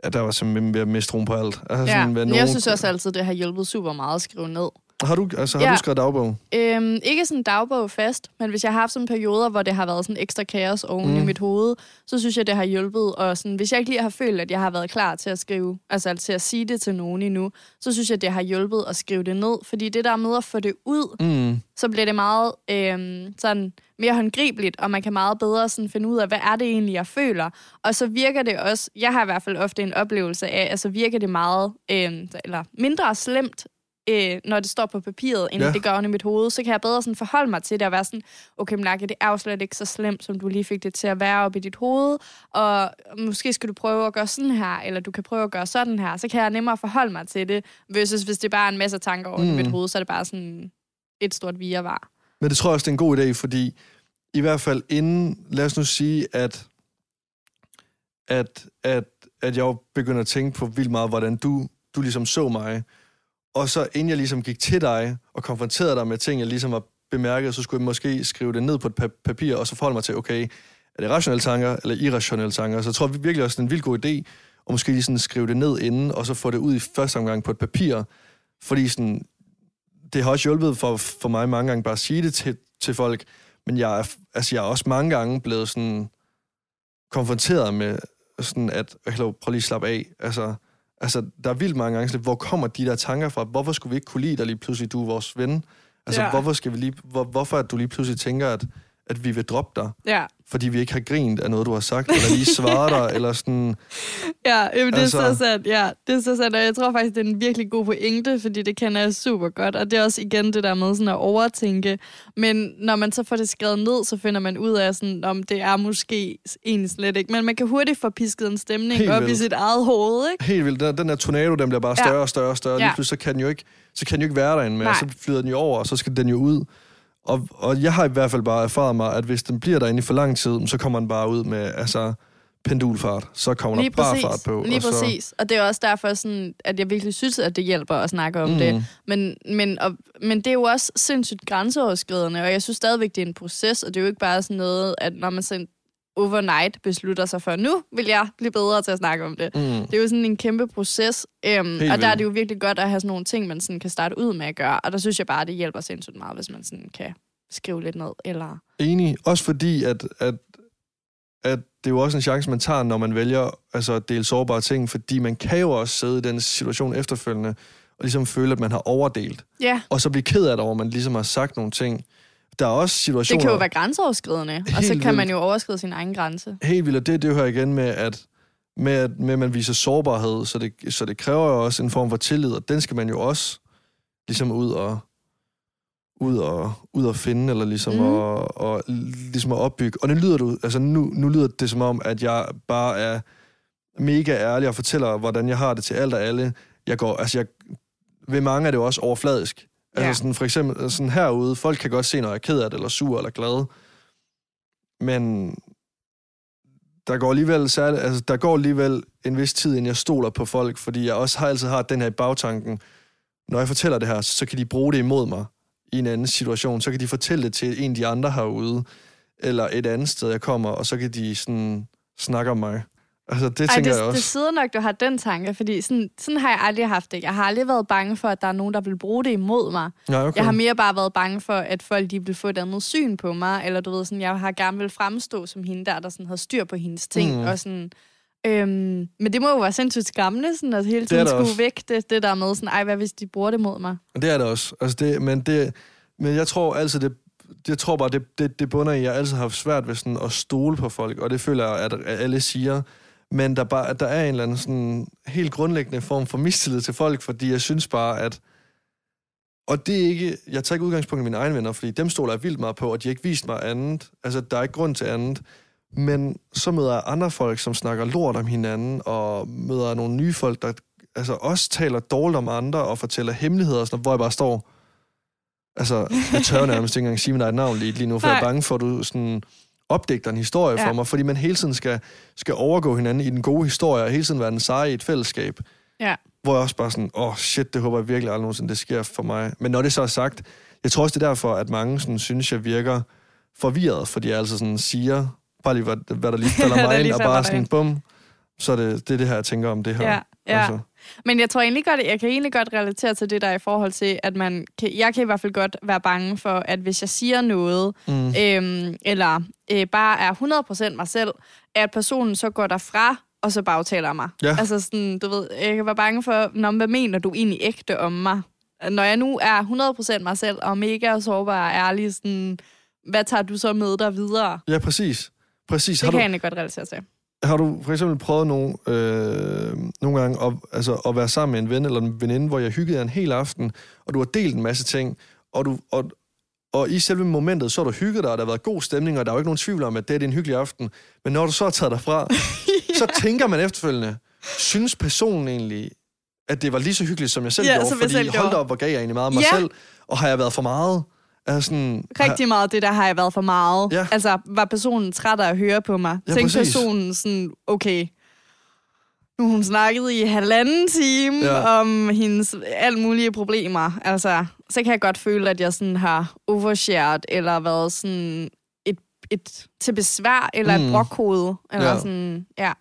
at der var simpelthen ved at miste troen på alt. Altså, Ja, hvad men jeg synes også altid, det har hjulpet super meget at skrive ned. Har du, altså, har Ja. du skrevet dagbog? Øhm, ikke sådan dagbog fast, men hvis jeg har haft sådan perioder, hvor det har været sådan ekstra kaos oven mm. i mit hoved, så synes jeg, det har hjulpet. Og sådan, hvis jeg ikke lige har følt, at jeg har været klar til at skrive, altså til at sige det til nogen endnu, så synes jeg, det har hjulpet at skrive det ned. Fordi det der med at få det ud, Mm. så bliver det meget øhm, sådan mere håndgribeligt, og man kan meget bedre sådan finde ud af, hvad er det egentlig, jeg føler. Og så virker det også, jeg har i hvert fald ofte en oplevelse af, altså virker det meget, øhm, eller mindre slemt, øh, når det står på papiret, end Ja. det gør i mit hoved, så kan jeg bedre sådan forholde mig til det og være sådan, okay, men Lærke, det er jo slet ikke så slemt, som du lige fik det til at være op i dit hoved, og måske skal du prøve at gøre sådan her, eller du kan prøve at gøre sådan her, så kan jeg nemmere forholde mig til det, versus hvis det bare er en masse tanker over mm. i mit Mm. hoved, så er det bare sådan et stort virvar. Men det tror jeg også, det er en god idé, fordi i hvert fald inden, lad os nu sige, at, at, at, at jeg begynder at tænke på vildt meget, hvordan du, du ligesom så mig. Og så inden jeg ligesom gik til dig og konfronterede dig med ting, jeg ligesom var bemærket, så skulle jeg måske skrive det ned på et pa- papir, og så forholde mig til, okay, er det rationelle tanker eller irrationelle tanker? Så jeg tror virkelig også, det er en vild god idé, at måske lige sådan skrive det ned inden, og så få det ud i første omgang på et papir. Fordi sådan, det har også hjulpet for, for mig mange gange bare at sige det til, til folk, men jeg er, altså, jeg er også mange gange blevet sådan konfronteret med sådan, at hello, prøv lige at slappe af. Altså, altså, der er vildt mange gange, hvor kommer de der tanker fra? Hvorfor skulle vi ikke kunne lide dig lige pludselig, du er vores ven? Altså, Ja. hvorfor, skal vi lige, hvor, hvorfor at du lige pludselig tænker, at, at vi vil droppe dig, Ja, fordi vi ikke har grint af noget, du har sagt, eller lige svaret dig, eller sådan... ja jamen, det Altså- er så sandt. Ja, det er så sandt, og jeg tror faktisk, det er en virkelig god pointe, fordi det kender jeg super godt, og det er også igen det der med sådan at overtænke. Men når man så får det skrevet ned, så finder man ud af, sådan, om det er måske egentlig slet ikke. Men man kan hurtigt få pisket en stemning Helt op i vildt. sit eget hoved, ikke? helt vildt. Den, den der tornado, den bliver bare Ja. større og større og større. Ja. Lige pludselig så kan den jo ikke, så kan den jo ikke være derinde. Nej. Så flyder den jo over, og så skal den jo ud. Og, og jeg har i hvert fald bare erfaret mig, at hvis den bliver derinde i for lang tid, så kommer den bare ud med altså, pendulfart. Så kommer Lige der bare præcis. fart på. Lige og så, præcis. Og det er også derfor, sådan, at jeg virkelig synes, at det hjælper at snakke om Mm. det. Men, men, og, men det er jo også sindssygt grænseoverskridende, og jeg synes stadigvæk, det er en proces, og det er jo ikke bare sådan noget, at når man sådan, overnight beslutter sig for, nu vil jeg blive bedre til at snakke om det. Mm. Det er jo sådan en kæmpe proces, øhm, og Helt der er det jo virkelig godt at have sådan nogle ting, man sådan kan starte ud med at gøre, og der synes jeg bare, det hjælper sindssygt meget, hvis man sådan kan skrive lidt ned, eller... Enig. Også fordi, at, at, at det er jo også en chance, man tager, når man vælger altså, at dele sårbare ting, fordi man kan jo også sidde i den situation efterfølgende, og ligesom føle, at man har overdelt. Ja, Og så blive ked af det over, at man ligesom har sagt nogle ting. Der er også det situationer... kan jo være grænseoverskridende, og så kan man jo overskride sin egen grænse. helt vildt, og det, det hører igen med, at med, at, med, at man viser sårbarhed, så det, så det kræver jo også en form for tillid, og den skal man jo også ligesom ud og ud og, ud og finde, eller ligesom, mm. og, og, ligesom at opbygge. Og det lyder du, altså nu, nu lyder det som om, at jeg bare er mega ærlig og fortæller, hvordan jeg har det til alt og alle. Jeg går, altså jeg, ved mange er det jo også overfladisk. Altså Ja. sådan for eksempel sådan herude, folk kan godt se, når jeg er ked af det, eller sur, eller glad. Men der går alligevel særligt, altså der går alligevel en vis tid, inden jeg stoler på folk, fordi jeg også har altid har den her i bagtanken. Når jeg fortæller det her, så kan de bruge det imod mig i en anden situation. Så kan de fortælle det til en af de andre herude, eller et andet sted, jeg kommer, og så kan de sådan snakke om mig. Altså, det Ej, tænker det, jeg det også. sidder nok, du har den tanke, fordi sådan, sådan har jeg aldrig haft det. Jeg har aldrig været bange for, at der er nogen, der vil bruge det imod mig. Ja, okay. Jeg har mere bare været bange for, at folk de vil få et andet syn på mig, eller du ved, sådan, jeg har gerne vil fremstå som hende der, der sådan havde styr på hendes ting, Mm. og sådan... Øhm, men det må jo være sindssygt skræmmende, sådan at hele tiden det skulle også. væk det, det der med, sådan, ej, hvad hvis de bruger det mod mig? Det er det også. Altså det, men, det, men jeg tror altid, det, jeg tror bare, det, det, det bunder i, at jeg altid har haft svært ved sådan at stole på folk, og det føler jeg, at alle siger. Men der, bare, at der er en eller anden sådan helt grundlæggende form for mistillid til folk, fordi jeg synes bare, at... Og det er ikke... Jeg tager ikke udgangspunkt i mine egne venner, fordi dem stoler jeg vildt meget på, og de har ikke vist mig andet. Altså, der er ikke grund til andet. Men så møder jeg andre folk, som snakker lort om hinanden, og møder nogle nye folk, der altså også taler dårligt om andre, og fortæller hemmeligheder, og sådan, hvor jeg bare står... Altså, jeg tør nærmest ikke engang sige mit eget navn lige, lige nu, for jeg er Nej. bange for, at du sådan opdigter en historie ja. For mig, fordi man hele tiden skal, skal overgå hinanden i den gode historie, og hele tiden være den seje i et fællesskab. Ja. Hvor jeg også bare sådan, åh oh, shit, det håber jeg virkelig aldrig nogensinde, det sker for mig. Men når det så er sagt, jeg tror også, det er derfor, at mange sådan, synes, jeg virker forvirret, fordi jeg altså sådan siger, bare lige hvad, hvad der lige falder Der mig ind, og bare sådan, bum, så er det, det er det her, jeg tænker om det her. Ja, ja. Altså, Men jeg tror egentlig godt, jeg kan egentlig godt relatere til det der i forhold til, at man kan, jeg kan i hvert fald godt være bange for, at hvis jeg siger noget, mm, øhm, eller øh, bare er 100% mig selv, at personen så går derfra, og så bagtaler mig. Ja. Altså sådan, du ved, jeg kan være bange for, Nå, men hvad mener du egentlig ægte om mig? Når jeg nu er 100% mig selv, og mega sårbar og ærlig, sådan, hvad tager du så med dig videre? ja, præcis. Præcis. Det Har kan du, jeg egentlig godt relatere til. Har du for eksempel prøvet nogle, øh, nogle gange at, altså, at være sammen med en ven eller en veninde, hvor jeg hyggede jer en hel aften, og du har delt en masse ting, og, du, og, og i selve momentet, så har du hygget dig, og der har været god stemning, og der er jo ikke nogen tvivl om, at det er en hyggelig aften. Men når du så har taget dig fra, så tænker man efterfølgende, synes personen egentlig, at det var lige så hyggeligt, som jeg selv Ja, gjorde? fordi selv hold da op, hvor gav jeg egentlig meget af mig Ja. selv, og har jeg været for meget? Altså sådan, Rigtig meget det der har jeg været for meget. Ja. Altså, var personen træt af at høre på mig? Ja, Tænkte personen sådan, okay, nu hun snakket i halvanden time Ja. om hendes alt mulige problemer. Altså, så kan jeg godt føle, at jeg sådan har overshared, eller været sådan et, et til besvær, eller mm. Et brokhoved. Eller ja. sådan, ja.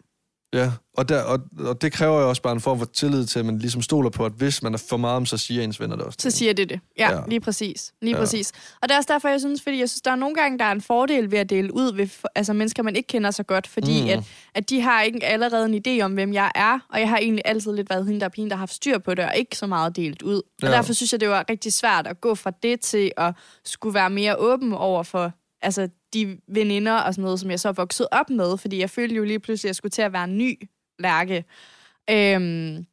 Ja, og, der, og, og det kræver jo også bare en form for tillid til, at man ligesom stoler på, at hvis man er for meget om, så siger ens venner det også. Så siger det det. Ja, Ja. lige præcis. Lige Ja. præcis. Og det er også derfor, jeg synes, fordi jeg synes, der er nogle gange, der er en fordel ved at dele ud ved altså, mennesker, man ikke kender så godt, fordi Mm. at, at de har ikke allerede en idé om, hvem jeg er, og jeg har egentlig altid lidt været hende, der er der har haft styr på det, og ikke så meget delt ud. Og Ja. derfor synes jeg, det var rigtig svært at gå fra det til at skulle være mere åben over for altså, de veninder og sådan noget, som jeg så vokset op med, fordi jeg følte jo lige pludselig, at jeg skulle til at være en ny lærke. Øhm,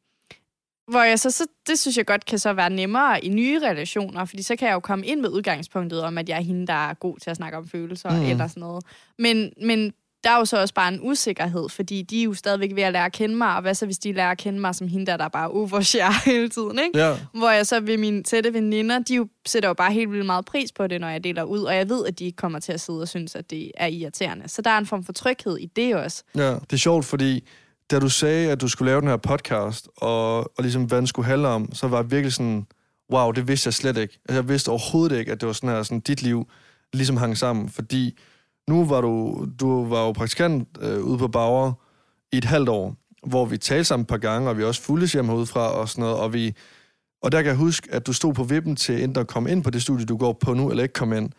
hvor jeg så, så, det synes jeg godt kan så være nemmere i nye relationer, fordi så kan jeg jo komme ind med udgangspunktet om, at jeg er hende, der er god til at snakke om følelser mm. eller sådan noget. Men, men der er jo så også bare en usikkerhed, fordi de er jo stadigvæk ved at lære at kende mig, og hvad så hvis de lærer at kende mig som hende, der, der bare overshare hele tiden, ikke? Ja, Hvor jeg så ved mine tætte veninder, de jo sætter jo bare helt vildt meget pris på det, når jeg deler ud, og jeg ved, at de ikke kommer til at sidde og synes, at det er irriterende. Så der er en form for tryghed i det også. ja. Det er sjovt, fordi da du sagde, at du skulle lave den her podcast, og, og ligesom hvad den skulle handle om, så var jeg virkelig sådan, wow, det vidste jeg slet ikke. Altså, jeg vidste overhovedet ikke, at det var sådan her, sådan dit liv ligesom hang sammen, fordi nu var du, du var jo praktikant øh, ude på Bauer i et halvt år, hvor vi talte sammen et par gange, og vi også fulgtes hjemme udefra og sådan noget, og vi... Og der kan jeg huske, at du stod på vippen til enten at komme ind på det studie, du går på nu, eller ikke komme ind.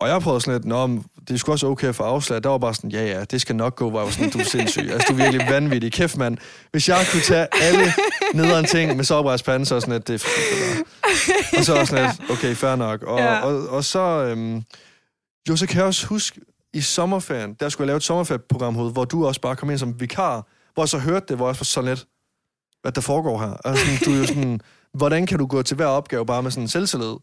Og jeg prøvede sådan lidt, Nå, det sgu også okay for afslag. Der var bare sådan, ja ja, det skal nok gå, var jo sådan, du er sindssyg. Altså, du er virkelig vanvittig. Kæft, mand. Hvis jeg kunne tage alle nederen ting med sårbarhedspanden, så sådan lidt, det er Og så er sådan lidt, okay, fair nok. Og, ja. og, og, og så, øhm, jo, så kan jeg også huske, i sommerferien, der skulle jeg lave et sommerferieprogram, hvor du også bare kom ind som vikar, hvor jeg så hørte det, hvor jeg var sådan lidt, hvad der foregår her. Altså, du er jo sådan, hvordan kan du gå til hver opgave bare med sådan en selvtillid?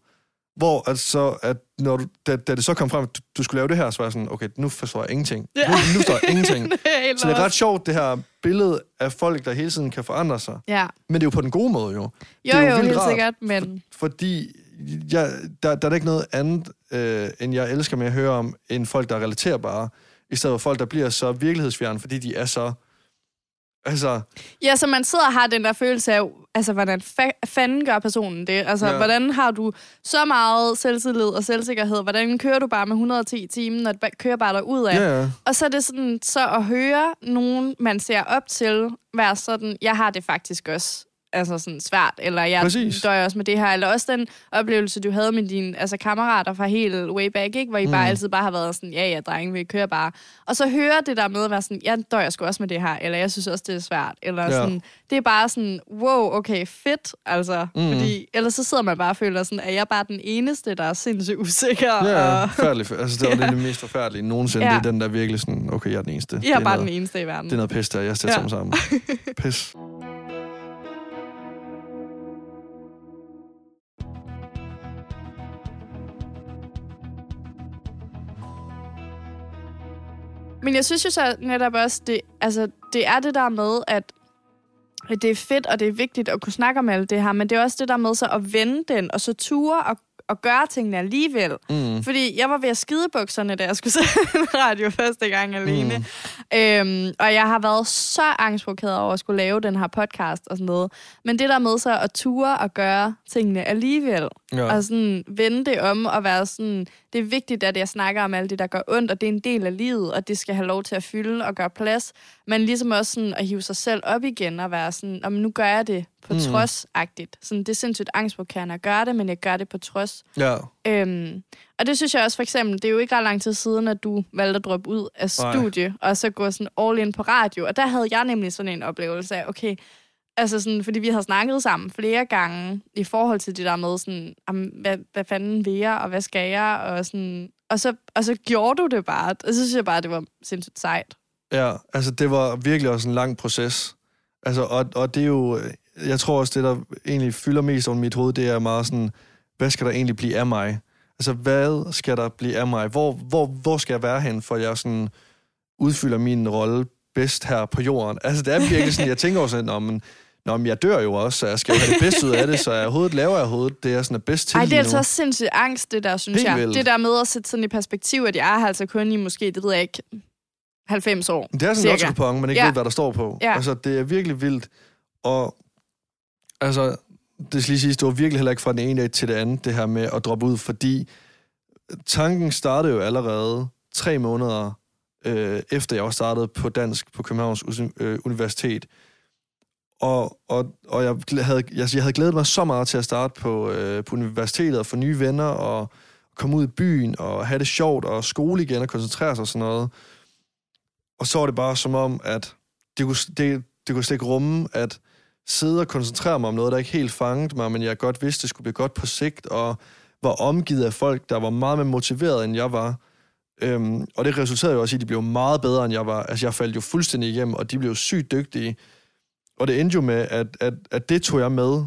Hvor altså, at når du, da, da det så kom frem, at du, du skulle lave det her, så var jeg sådan, okay, nu forstår jeg ingenting. Ja. Nu, nu forstår jeg ingenting. det så det er ret sjovt, det her billede af folk, der hele tiden kan forandre sig. Ja. Men det er jo på den gode måde, jo. Jo, det er jo, jo helt rart, sikkert, men... For, fordi jeg, der, der er ikke noget andet, øh, end jeg elsker med at høre om, end folk, der er relaterbare, i stedet for folk, der bliver så virkelighedsfjerne, fordi de er så Altså... Ja, så man sidder og har den der følelse af, altså, hvordan fa- fanden gør personen det? Altså, ja. hvordan har du så meget selvtillid og selvsikkerhed? Hvordan kører du bare med 110 timer, når det kører bare ud af? Ja. Og så er det sådan, så at høre nogen, man ser op til, være sådan, jeg har det faktisk også altså sådan svært, eller jeg Præcis. døjer også med det her, eller også den oplevelse, du havde med dine altså, kammerater fra helt way back, ikke? hvor I mm. bare altid bare har været sådan, ja, ja, drenge, vi kører bare. Og så høre det der med at være sådan, jeg døjer sgu også med det her, eller jeg synes også, det er svært, eller ja. sådan, det er bare sådan, wow, okay, fedt, altså, mm. fordi ellers så sidder man bare og føler sådan, at jeg er bare den eneste, der er sindssygt usikker. Ja, og... forfærdeligt. Altså, det var ja. det mest forfærdelige nogensinde, ja. det er den der virkelig sådan, okay, jeg er den eneste. Jeg er, er bare noget, den eneste i verden. Det er noget pis, der jeg står ja. sammen. Pis. Men jeg synes jo så netop også, det, altså, det er det der med, at det er fedt, og det er vigtigt at kunne snakke om alt det her, men det er også det der med så at vende den, og så ture og at gøre tingene alligevel. Mm. Fordi jeg var ved at skide bukserne, da jeg skulle se radio første gang alene. Mm. Øhm, og jeg har været så angstprovokeret over at skulle lave den her podcast og sådan noget. Men det der med så at ture og gøre tingene alligevel, ja. og sådan vende det om og være sådan, det er vigtigt, at jeg snakker om alt det, der gør ondt, og det er en del af livet, og det skal have lov til at fylde og gøre plads. Men ligesom også sådan at hive sig selv op igen og være sådan, nu gør jeg det på mm. trods-agtigt. Sådan, det er sindssygt angstprovokerende at gøre det, men jeg gør det på trods. Ja. Øhm, og det synes jeg også for eksempel, det er jo ikke ret lang tid siden, at du valgte at droppe ud af studie, Nej. og så gå sådan all in på radio. Og der havde jeg nemlig sådan en oplevelse af, okay, altså sådan, fordi vi har snakket sammen flere gange i forhold til det der med sådan, jamen, hvad, hvad fanden vil jeg, og hvad skal jeg, og sådan, og så, og så gjorde du det bare. Og så synes jeg bare, det var sindssygt sejt. Ja, altså det var virkelig også en lang proces. Altså, og, og det er jo, jeg tror også, det der egentlig fylder mest over mit hoved, det er meget sådan, hvad skal der egentlig blive af mig? Altså, hvad skal der blive af mig? Hvor, hvor, hvor skal jeg være hen, for jeg sådan udfylder min rolle bedst her på jorden? Altså, det er virkelig sådan, jeg tænker også sådan, men, Nå, men jeg dør jo også, så jeg skal jo have det bedste ud af det, så jeg hovedet laver jeg hovedet, det er sådan er bedst til Ej, det er altså også sindssygt angst, det der, synes Helt jeg. Vildt. Det der med at sætte sådan i perspektiv, at jeg er altså kun i måske, det ved jeg ikke, 90 år. Det er sådan en lotto man ikke ja. ved, hvad der står på. Ja. Altså, det er virkelig vildt. Og altså, det skal lige sige, det var virkelig heller ikke fra den ene dag til det andet, det her med at droppe ud, fordi tanken startede jo allerede tre måneder øh, efter jeg var startet på dansk på Københavns øh, Universitet. Og, og, og jeg, havde, jeg, jeg havde glædet mig så meget til at starte på, øh, på universitetet og få nye venner og komme ud i byen og have det sjovt og skole igen og koncentrere sig og sådan noget. Og så var det bare som om, at det kunne, det, det kunne slet ikke rumme, at sidde og koncentrere mig om noget, der ikke helt fangede mig, men jeg godt vidste, det skulle blive godt på sigt, og var omgivet af folk, der var meget mere motiveret, end jeg var. Øhm, og det resulterede jo også i, at de blev meget bedre, end jeg var. Altså, jeg faldt jo fuldstændig igennem, og de blev sygt dygtige. Og det endte jo med, at, at, at det tog jeg med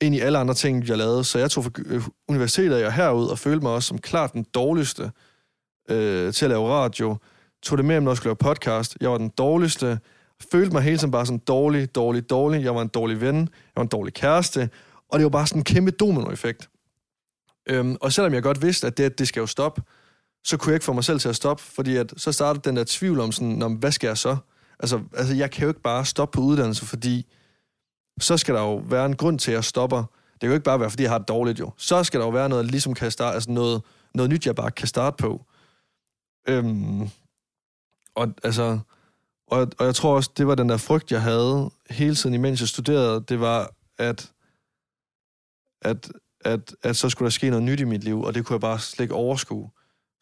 ind i alle andre ting, jeg lavede. Så jeg tog fra øh, universitetet og herud og følte mig også som klart den dårligste øh, til at lave radio. Tog det med, når jeg skulle lave podcast. Jeg var den dårligste følte mig hele tiden bare sådan dårlig, dårlig, dårlig. Jeg var en dårlig ven, jeg var en dårlig kæreste, og det var bare sådan en kæmpe dominoeffekt. Øhm, og selvom jeg godt vidste, at det, det skal jo stoppe, så kunne jeg ikke få mig selv til at stoppe, fordi at, så startede den der tvivl om sådan, hvad skal jeg så? Altså, altså, jeg kan jo ikke bare stoppe på uddannelse, fordi så skal der jo være en grund til, at jeg stopper. Det kan jo ikke bare være, fordi jeg har det dårligt jo. Så skal der jo være noget, ligesom kan starte, altså noget, noget nyt, jeg bare kan starte på. Øhm, og altså, og, og jeg tror også, det var den der frygt, jeg havde hele tiden, imens jeg studerede, det var, at, at, at, at så skulle der ske noget nyt i mit liv, og det kunne jeg bare slet ikke overskue.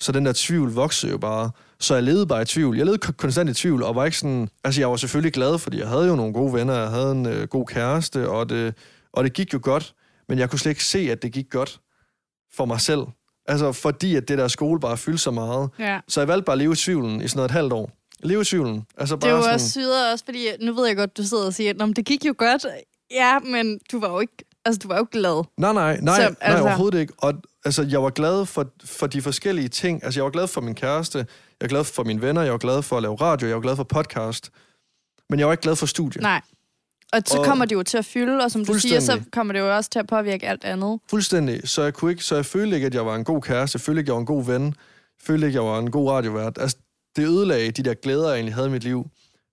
Så den der tvivl voksede jo bare. Så jeg levede bare i tvivl. Jeg levede konstant i tvivl, og var ikke sådan... Altså, jeg var selvfølgelig glad, fordi jeg havde jo nogle gode venner, jeg havde en øh, god kæreste, og det, og det gik jo godt. Men jeg kunne slet ikke se, at det gik godt for mig selv. Altså, fordi at det der skole bare fyldte så meget. Ja. Så jeg valgte bare at leve i tvivlen i sådan noget et halvt år. Leve i tvivlen. Altså, Det bare er jo sådan, også syret også, fordi nu ved jeg godt, du sidder og siger, at det gik jo godt. Ja, men du var jo ikke, altså, du var jo glad. Nej, nej, nej, Så, så, nej altså- overhovedet ikke. Og altså, jeg var glad for, for de forskellige ting. Altså, jeg var glad for min kæreste, jeg var glad for mine venner, jeg var glad for at lave radio, jeg var glad for podcast. Men jeg var ikke glad for studiet. Nej. Og så Og- kommer det jo til at fylde, og som du siger, så kommer det jo også til at påvirke alt andet. Fuldstændig. Så jeg, kunne ikke, så jeg følte ikke, at jeg var en god kæreste. Jeg følte ikke, at jeg var en god ven. Jeg følte ikke, at jeg var en god radiovært. Altså, det ødelagde de der glæder, jeg egentlig havde i mit liv.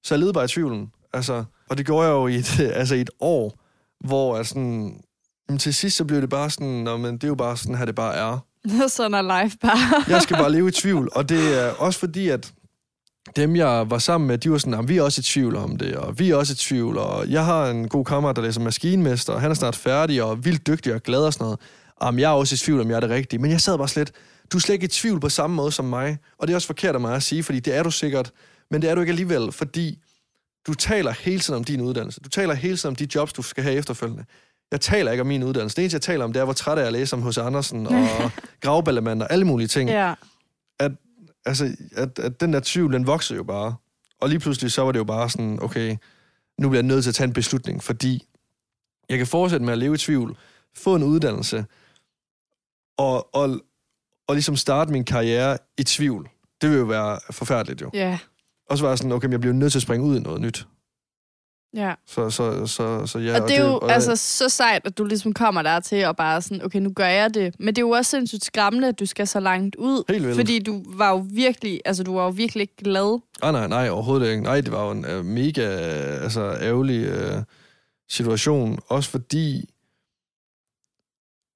Så jeg levede bare i tvivlen. Altså, og det gjorde jeg jo i et, altså i et år, hvor jeg sådan... Jamen, til sidst så blev det bare sådan, Nå, men det er jo bare sådan her, det bare er. Sådan er life bare. Jeg skal bare leve i tvivl. Og det er også fordi, at dem, jeg var sammen med, de var sådan, "Jamen, vi er også i tvivl om det, og vi er også i tvivl, og jeg har en god kammerat, der læser maskinmester, og han er snart færdig, og vildt dygtig og glad og sådan noget. Jamen, jeg er også i tvivl, om jeg er det rigtige. Men jeg sad bare slet, du er slet ikke i tvivl på samme måde som mig, og det er også forkert af mig at sige, fordi det er du sikkert, men det er du ikke alligevel, fordi du taler hele tiden om din uddannelse. Du taler hele tiden om de jobs, du skal have efterfølgende. Jeg taler ikke om min uddannelse. Det eneste, jeg taler om, det er, hvor træt jeg er at læse om H.C. Andersen og Gravballemand og alle mulige ting ja. altså, at, at den der tvivl, den voksede jo bare. Og lige pludselig, så var det jo bare sådan, okay, nu bliver jeg nødt til at tage en beslutning, fordi jeg kan fortsætte med at leve i tvivl, få en uddannelse, og, og, og ligesom starte min karriere i tvivl. Det vil jo være forfærdeligt jo. Ja. Og så var jeg sådan, okay, men jeg bliver nødt til at springe ud i noget nyt. Ja. Så, så, så, så ja, Og det er jo og, altså så sejt, at du ligesom kommer der til og bare sådan, okay, nu gør jeg det. Men det er jo også sindssygt skræmmende, at du skal så langt ud. Helt vildt. Fordi du var jo virkelig, altså du var jo virkelig ikke glad. Ah, nej, nej, overhovedet ikke. Nej, det var jo en uh, mega uh, altså, ærgerlig uh, situation. Også fordi...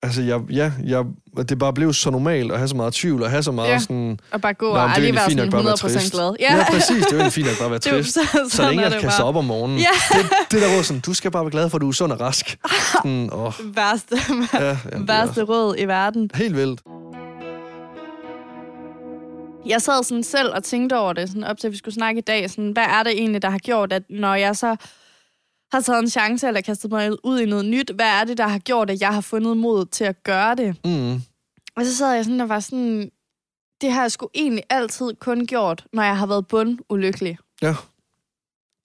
Altså, jeg, ja, jeg, at det bare blev så normalt at have så meget tvivl, og have så meget Ja. sådan... Og bare gå og aldrig være sådan nok bare at være 100% trist. glad. Ja, ja præcis. Det er jo egentlig fint nok bare at være trist. så, Så længe jeg kan bare. op om morgenen. Ja. Det, det der var sådan, du skal bare være glad for, at du er sund og rask. Sådan, åh, Værste, ja, ja, værste råd i verden. helt vildt. Jeg sad sådan selv og tænkte over det, sådan op til, at vi skulle snakke i dag. Sådan, hvad er det egentlig, der har gjort, at når jeg så har taget en chance, eller kastet mig ud i noget nyt, hvad er det, der har gjort, at jeg har fundet mod til at gøre det? Mm. Og så sad jeg sådan og var sådan, det har jeg sgu egentlig altid kun gjort, når jeg har været bundulykkelig. Ja.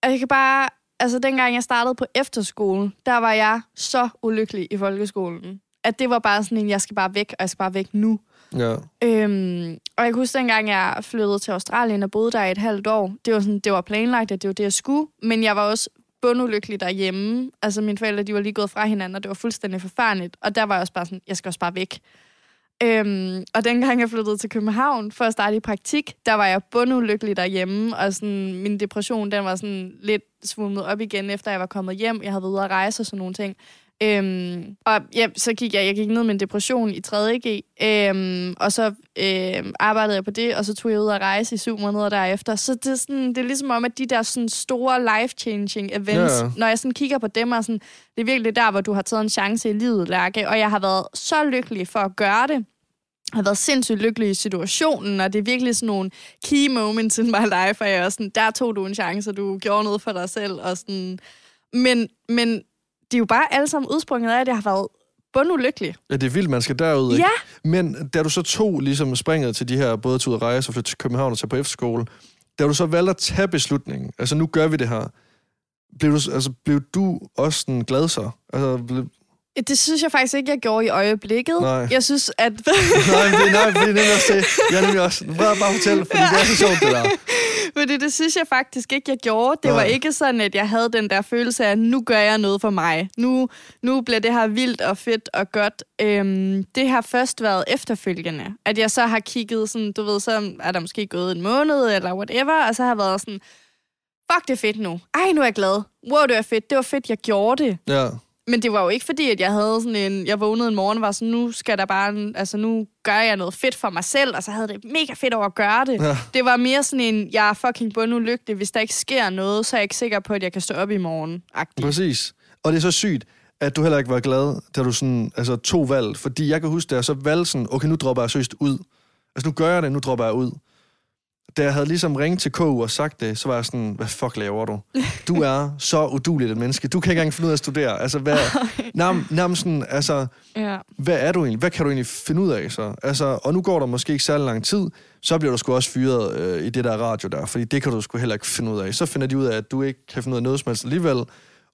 Og jeg kan bare, altså dengang jeg startede på efterskole, der var jeg så ulykkelig i folkeskolen. At det var bare sådan en, jeg skal bare væk, og jeg skal bare væk nu. Ja. Øhm, og jeg kan huske, dengang jeg flyttede til Australien og boede der i et halvt år, det var, sådan, det var planlagt, at det var det, jeg skulle, men jeg var også bundulykkelig derhjemme. Altså mine forældre, de var lige gået fra hinanden, og det var fuldstændig forfærdeligt. Og der var jeg også bare sådan, jeg skal også bare væk. Øhm, og dengang jeg flyttede til København for at starte i praktik, der var jeg bundulykkelig derhjemme, og sådan, min depression, den var sådan lidt svummet op igen, efter jeg var kommet hjem. Jeg havde været ude at rejse og sådan nogle ting. Øhm, og ja, så gik jeg, jeg gik ned med en depression i 3.G, øhm, og så øhm, arbejdede jeg på det, og så tog jeg ud at rejse i syv måneder derefter. Så det er, sådan, det er ligesom om, at de der sådan store life-changing events, Ja. når jeg sådan kigger på dem, og sådan, det er virkelig der, hvor du har taget en chance i livet, Lærke, og jeg har været så lykkelig for at gøre det. Jeg har været sindssygt lykkelig i situationen, og det er virkelig sådan nogle key moments in my life, og jeg er sådan, der tog du en chance, og du gjorde noget for dig selv, og sådan, men, men det er jo bare alle sammen udsprunget af, at jeg har været bundulykkelig. Ja, det er vildt, man skal derud, ikke? Ja. Men da du så tog ligesom springet til de her, både til ud at rejse og flytte til København og tage på efterskole, da du så valgte at tage beslutningen, altså nu gør vi det her, blev du, altså, blev du også sådan glad så? Altså, blev, Det synes jeg faktisk ikke, jeg gjorde i øjeblikket. Nej. Jeg synes, at... nej, det, nej, det er nemlig også det. Jeg er nemlig også, bare, bare fortæl, fordi det er så sjovt, det der. Fordi det synes jeg faktisk ikke, jeg gjorde. Det var ikke sådan, at jeg havde den der følelse af, nu gør jeg noget for mig. Nu, nu bliver det her vildt og fedt og godt. Øhm, det har først været efterfølgende. At jeg så har kigget sådan, du ved, så er der måske gået en måned eller whatever, og så har jeg været sådan, fuck, det er fedt nu. Ej, nu er jeg glad. Wow, det er fedt. Det var fedt, jeg gjorde det. Ja, Men det var jo ikke fordi, at jeg havde sådan en... Jeg vågnede en morgen og var sådan, nu skal der bare... en- Altså, nu gør jeg noget fedt for mig selv, og så havde det mega fedt over at gøre det. Ja. Det var mere sådan en, jeg er fucking bundulykkelig. Hvis der ikke sker noget, så er jeg ikke sikker på, at jeg kan stå op i morgen. -agtig. Præcis. Og det er så sygt, at du heller ikke var glad, da du sådan, altså, tog valg. Fordi jeg kan huske, da jeg så valgte sådan, okay, nu dropper jeg søst ud. Altså, nu gør jeg det, nu dropper jeg ud. Da jeg havde ligesom ringet til KU og sagt det, så var jeg sådan, hvad fuck laver du? Du er så uduligt et menneske. Du kan ikke engang finde ud af at studere. Altså, hvad, nærm, nærmest sådan, altså, Ja. hvad er du egentlig? Hvad kan du egentlig finde ud af så? Altså, og nu går der måske ikke særlig lang tid, så bliver du sgu også fyret øh, i det der radio der, fordi det kan du sgu heller ikke finde ud af. Så finder de ud af, at du ikke kan finde ud af noget som helst alligevel,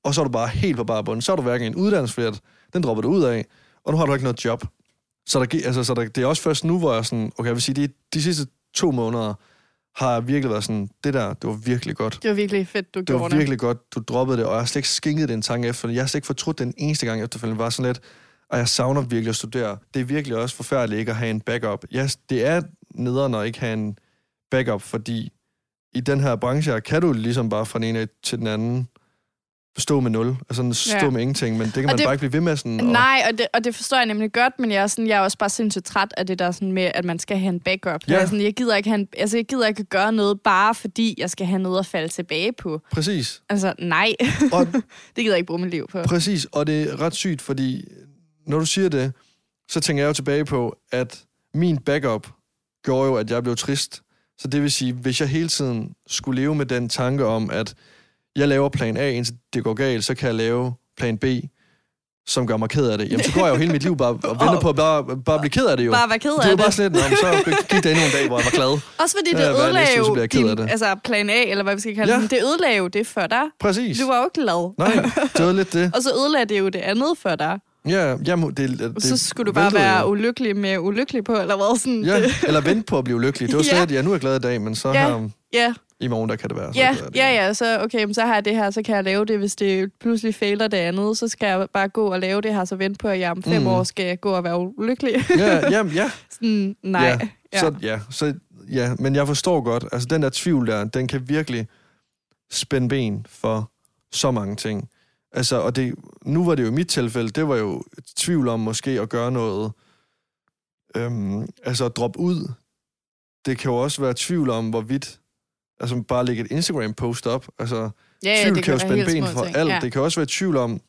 og så er du bare helt på bare bund. Så er du hverken en uddannelsesflæt, den dropper du ud af, og nu har du ikke noget job. Så, der, altså, så der, det er også først nu, hvor jeg sådan, okay, jeg vil sige, de, de sidste to måneder har virkelig været sådan, det der, det var virkelig godt. Det var virkelig fedt, du Det gjorde var det. virkelig godt, du droppede det, og jeg har slet ikke skænket det en tanke efter. Jeg har slet ikke fortrudt den eneste gang efterfølgende. var sådan lidt, og jeg savner virkelig at studere. Det er virkelig også forfærdeligt ikke at have en backup. Ja, det er nederen at ikke have en backup, fordi i den her branche her, kan du ligesom bare fra den ene til den anden stå med nul, altså sådan stå Ja. med ingenting, men det kan Og man det- bare ikke blive ved med sådan. og- Nej, og det, og det forstår jeg nemlig godt, men jeg er, sådan, jeg er også bare sindssygt træt af det der sådan med, at man skal have en backup. Ja. Jeg, er sådan, jeg, gider ikke have en, altså, jeg gider ikke gøre noget, bare fordi jeg skal have noget at falde tilbage på. Præcis. Altså, nej. Og det gider jeg ikke bruge mit liv på. Præcis, og det er ret sygt, fordi når du siger det, så tænker jeg jo tilbage på, at min backup gjorde jo, at jeg blev trist. Så det vil sige, hvis jeg hele tiden skulle leve med den tanke om, at jeg laver plan A, indtil det går galt, så kan jeg lave plan B, som gør mig ked af det. Jamen, så går jeg jo hele mit liv bare og venter på at bare, bare blive ked af det jo. Bare være ked det er af jo det. bare sådan lidt, "Nå, men så gik der endnu en dag, hvor jeg var glad. Også fordi Ja, det er så ødelagde af din, det. altså plan A, eller hvad vi skal kalde Ja. ja. det, det ødelagde jo det for dig. Præcis. Du var jo ikke glad. Nej, det var lidt det. Og så ødelagde det jo det andet for dig. Ja, jamen, det, det, så skulle du bare være jo. ulykkelig med ulykkelig på, eller hvad? Sådan, Ja, det, eller vente på at blive lykkelig. Det var Ja. slet, ja, nu er jeg glad i dag, men så Ja. her ja, i morgen, der kan det være. Så ja, det. ja, ja, så okay, men så har jeg det her, så kan jeg lave det, hvis det pludselig fejler det andet, så skal jeg bare gå og lave det her, så vente på, at jeg om fem Mm. år skal gå og være ulykkelig. Ja, jamen, ja. Sådan, nej. Ja, Ja. Så, ja, så, ja, men jeg forstår godt, altså den der tvivl der, den kan virkelig spænde ben for så mange ting. Altså, og det, nu var det jo mit tilfælde, det var jo et tvivl om måske at gøre noget, øhm, altså at droppe ud. Det kan jo også være tvivl om, hvorvidt, altså bare lægge et Instagram-post op. Altså, ja, ja, tvivl det kan jo spænde ben for ting. alt. Ja. Det kan også være tvivl om,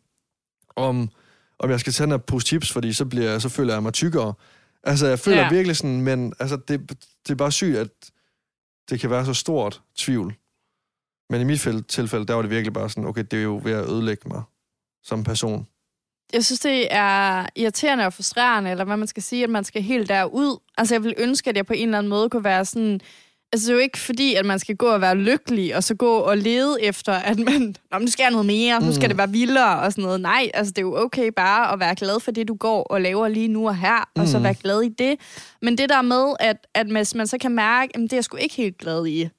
om, om jeg skal tage her pose chips, fordi så, bliver, så føler jeg mig tykkere. Altså, jeg føler ja. Virkelig sådan, men altså, det, det er bare sygt, at det kan være så stort tvivl. Men i mit fæl- tilfælde, der var det virkelig bare sådan, okay, det er jo ved at ødelægge mig som person. Jeg synes, det er irriterende og frustrerende, eller hvad man skal sige, at man skal helt derud. Altså, jeg vil ønske, at jeg på en eller anden måde kunne være sådan... Altså, det er jo ikke fordi, at man skal gå og være lykkelig, og så gå og lede efter, at man... Nå, nu skal jeg noget mere, nu skal Mm. det være vildere og sådan noget. Nej, altså, det er jo okay bare at være glad for det, du går og laver lige nu og her, og så Mm. være glad i det. Men det der med, at, at hvis man så kan mærke, at det er jeg sgu ikke helt glad i.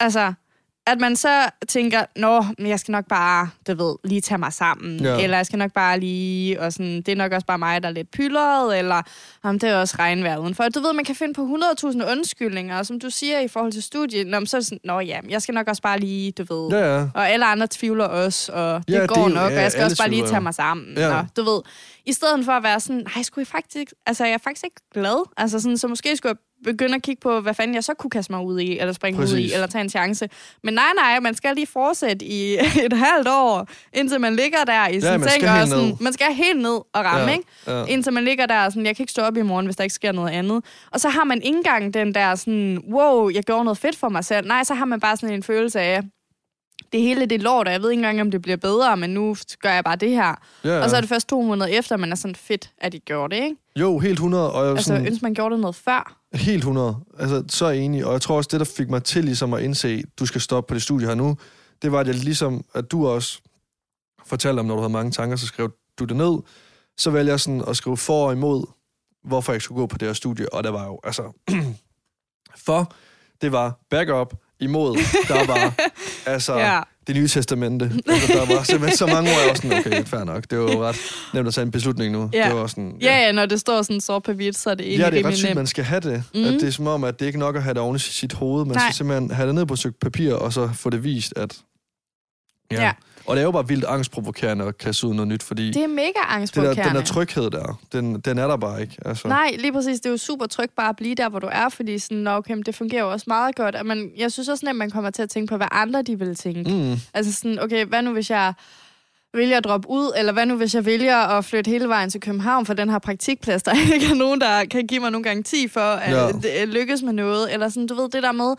Altså, at man så tænker, nå, men jeg skal nok bare, du ved, lige tage mig sammen. Ja. Eller jeg skal nok bare lige, og sådan, det er nok også bare mig, der er lidt pyldret, eller om det er også regnvejr udenfor. Du ved, man kan finde på 100.000 undskyldninger, og som du siger i forhold til studiet, nå, så er det sådan, nå ja, jeg skal nok også bare lige, du ved, Ja, ja. og alle andre tvivler også, og det Ja, det går jo- nok, ja, og jeg skal også bare lige tage mig sammen. Ja. Og, du ved, i stedet for at være sådan, nej, skulle jeg faktisk, altså jeg er faktisk ikke glad. Altså sådan, så måske skulle jeg begynde at kigge på, hvad fanden jeg så kunne kaste mig ud i, eller springe ud Præcis. i, eller tage en chance. Men nej, nej, man skal lige fortsætte i et halvt år, indtil man ligger der i sin man seng, og sådan, ned. man skal helt ned og ramme, Ja, ikke? ja. Indtil man ligger der og sådan, jeg kan ikke stå op i morgen, hvis der ikke sker noget andet. Og så har man ikke engang den der sådan, wow, jeg gjorde noget fedt for mig selv. Nej, så har man bare sådan en følelse af, det hele det lort, og jeg ved ikke engang, om det bliver bedre, men nu gør jeg bare det her. Ja, Ja. ja. Og så er det først to måneder efter, man er sådan fedt, at de gjorde det, ikke? Jo, helt 100, og jeg Altså, sådan, ønsker, man gjorde det noget før. Helt 100. Altså, så enig. Og jeg tror også, det, der fik mig til ligesom at indse, du skal stoppe på det studie her nu, det var, at jeg ligesom, at du også fortalte om, når du havde mange tanker, så skrev du det ned. Så valgte jeg sådan at skrive for og imod, hvorfor jeg skulle gå på det her studie. Og der var jo, altså... for, det var backup, imod, der var, altså, Ja. Det nye testamente. Altså, der var simpelthen så mange ord, jeg var sådan, okay, fair nok. Det var jo ret nemt at tage en beslutning nu. Ja. Det var sådan, Ja, ja, når det står sådan sort på hvidt, så er det egentlig Ja, det er ret sygt, man skal have det. Mm. Mhm. At det er som om, at det ikke er nok at have det oven i sit hoved. Man Nej. skal simpelthen have det ned på et stykke papir, og så få det vist, at... Ja. Og det er jo bare vildt angstprovokerende at kaste ud noget nyt, fordi Det er mega det der, angstprovokerende. den der tryghed der, den, den er der bare ikke. Altså. Nej, lige præcis. Det er jo super trygt bare at blive der, hvor du er, fordi sådan, "Nå, okay, men det fungerer jo også meget godt. Og man, jeg synes også, at man kommer til at tænke på, hvad andre de vil tænke. Mm. Altså sådan, okay, hvad nu hvis jeg vælger at droppe ud, eller hvad nu hvis jeg vælger at flytte hele vejen til København for den her praktikplads, der ikke er nogen, der kan give mig nogen garanti for, at Ja. ja. det lykkes med noget, eller sådan, du ved, det der med,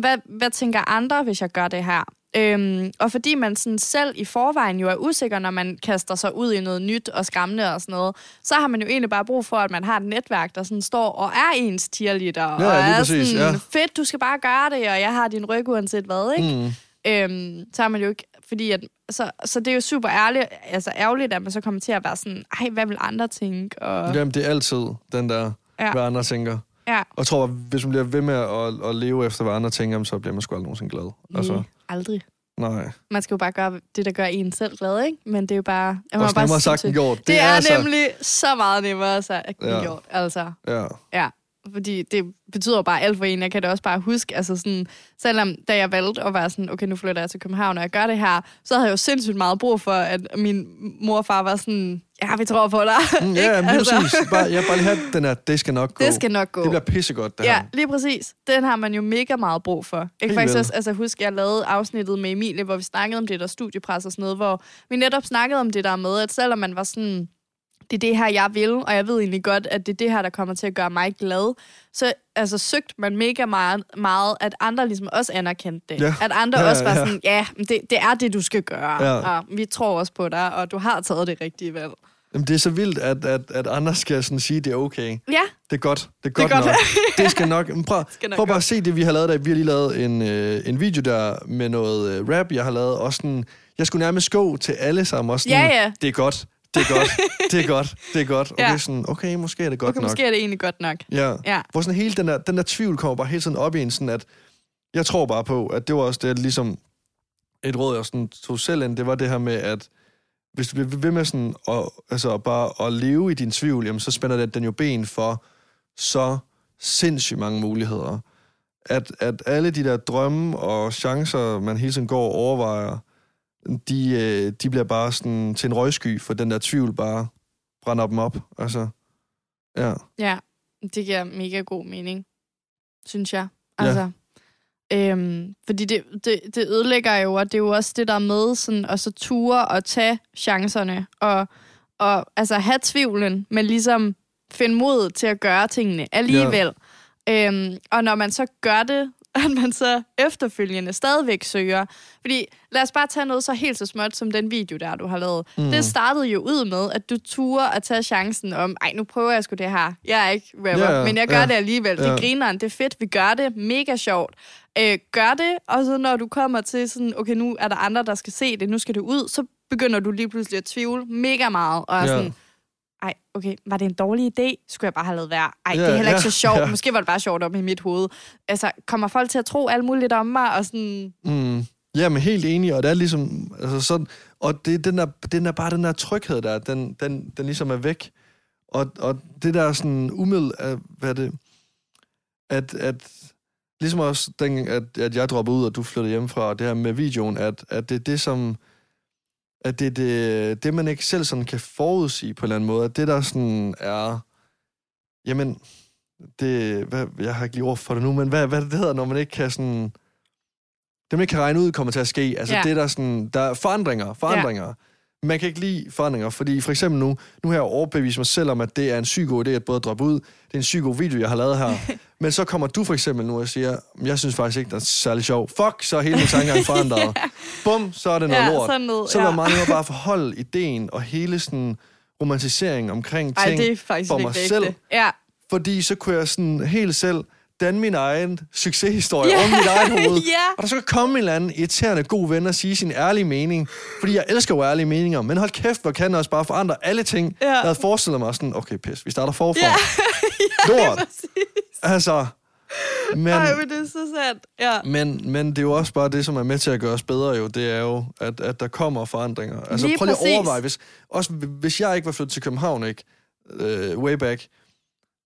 hvad, hvad tænker andre, hvis jeg gør det her? Øhm, og fordi man sådan selv i forvejen jo er usikker, når man kaster sig ud i noget nyt og skræmmende og sådan noget, så har man jo egentlig bare brug for, at man har et netværk, der sådan står og er ens cheerleader, og lige er præcis, sådan, ja. fedt, du skal bare gøre det, og jeg har din ryg uanset hvad, ikke? Mm. øhm, så er man jo ikke, fordi at, så, så det er jo super ærligt, altså ærgerligt, at man så kommer til at være sådan, ej, hvad vil andre tænke? Og, Jamen, det er altid den der, ja. Ja. hvad andre tænker. ja, Og jeg tror, hvis man bliver ved med at, at leve efter, hvad andre tænker, så bliver man sgu aldrig nogensinde glad. Altså, altså. Aldrig. nej. Man skal jo bare gøre det, der gør en selv glad, ikke? Men det er jo bare... Jeg Også bare nemmere sagt end gjort. Det, det er, altså, nemlig så meget nemmere sagt end Ja. gjort, altså. Ja. Ja, fordi det betyder jo bare alt for en. Jeg kan det også bare huske, altså sådan, selvom da jeg valgte at være sådan, okay, nu flytter jeg til København, og jeg gør det her, så havde jeg jo sindssygt meget brug for, at min mor og far var sådan, ja, vi tror på dig. Mm, ja, lige Altså, præcis. Bare, jeg bare lige have den her, det skal nok gå. Det skal nok gå. Det bliver pissegodt, det Ja, her. lige præcis. Den har man jo mega meget brug for. Jeg kan Helt faktisk også altså, huske, at jeg lavede afsnittet med Emilie, hvor vi snakkede om det der studiepres og sådan noget, hvor vi netop snakkede om det der med, at selvom man var sådan, det er det her, jeg vil, og jeg ved egentlig godt, at det er det her, der kommer til at gøre mig glad, så altså, søgte man mega meget, meget, at andre ligesom også anerkendte det. Ja. At andre Ja, også var ja. sådan, ja, det, det er det, du skal gøre, Ja. og vi tror også på dig, og du har taget det rigtige valg. Jamen, det er så vildt, at, at, at andre skal sådan sige, det er okay. Ja, Det er godt. Det er godt, godt. nok. det skal nok. Men Prøv, Skal nok prøv bare at se det, vi har lavet der. Vi har lige lavet en, øh, en video der med noget øh, rap, jeg har lavet. Og sådan, jeg skulle nærmest gå til alle sammen. Og sådan, Ja, ja. Det er godt. Det er godt. det er godt. Det er godt. Okay, Ja. sådan, okay måske er det godt okay, nok. måske er det egentlig godt nok. Ja. Ja. Hvor sådan hele den der, den der tvivl kommer bare hele tiden op i en sådan, at jeg tror bare på, at det var også det, at ligesom et råd, jeg sådan tog selv ind, det var det her med, at hvis du bliver ved med sådan at, altså bare at leve i din tvivl, jamen så spænder det den jo ben for så sindssygt mange muligheder. At, at alle de der drømme og chancer, man hele tiden går og overvejer, de, øh, de bliver bare sådan til en røgsky, for den der tvivl bare brænder dem op. Altså, ja. Ja, det giver mega god mening, synes jeg. Ja. Øhm, fordi det, det, det ødelægger jo, og det er jo også det der med sådan, at så ture og tage chancerne, og, og altså have tvivlen, men ligesom finde mod til at gøre tingene alligevel. Ja. Øhm, og når man så gør det, at man så efterfølgende stadigvæk søger. Fordi lad os bare tage noget så helt så småt som den video der, du har lavet. Mm. Det startede jo ud med, at du turde at tage chancen om, ej, nu prøver jeg sgu det her. Jeg er ikke rapper, Ja, men jeg gør ja, det alligevel. Det ja. er grineren, det er fedt, vi gør det. Mega sjovt. Øh, gør det, og så når du kommer til sådan, okay, nu er der andre, der skal se det, nu skal det ud, så begynder du lige pludselig at tvivle mega meget, og er Ja. sådan, ej, okay, var det en dårlig idé? Skulle jeg bare have lavet være? Ej, Ja, det er heller ikke ja, så sjovt. ja. Måske var det bare sjovt op i mit hoved. Altså, kommer folk til at tro alt muligt om mig? Og sådan, Mm. Ja, men helt enig, og det er ligesom, altså sådan, og det er den der, den der, bare den der tryghed der, den, den, den ligesom er væk. Og, og det der sådan umiddel, at, hvad det, at, at ligesom også, den, at, at jeg dropper ud, og du flytter hjemmefra, og det her med videoen, at, at det er det, som, at det er det, det, man ikke selv sådan kan forudsige på en eller anden måde, at det der sådan er, jamen, det, hvad, jeg har ikke lige ord for det nu, men hvad, hvad det hedder, når man ikke kan sådan, det man ikke kan regne ud, kommer til at ske. Altså Ja. ja. det der sådan, der er forandringer, forandringer. Ja. Man kan ikke lide forandringer, fordi for eksempel nu, nu har jeg overbevist mig selv om, at det er en syg god idé at både droppe ud. Det er en syg god video, jeg har lavet her. Men så kommer du for eksempel nu og siger, jeg synes faktisk ikke, det er særlig sjov. Fuck, så er hele min tankegang forandret. Bum, så er det noget Ja, lort. sådan noget, så er ja. meget nemmere bare at forholde ideen og hele sådan romantisering omkring ej, ting det er for mig selv. Ja, Fordi så kunne jeg sådan helt selv danne min egen succeshistorie yeah. om mit eget hoved. ja. Og der så kan komme en eller anden irriterende god ven og sige sin ærlige mening. Fordi jeg elsker jo ærlige meninger. Men hold kæft, hvor kan jeg også bare forandre alle ting. Ja. Jeg havde forestillet mig sådan, okay pis, vi starter forfra. Ja. Lort. Altså, men, Ej, men det er så sandt. Ja. men, men det er jo også bare det, som er med til at gøre os bedre jo, det er jo, at, at der kommer forandringer. Altså Lige prøv lige at overveje, hvis, også hvis jeg ikke var flyttet til København, ikke, øh, way back,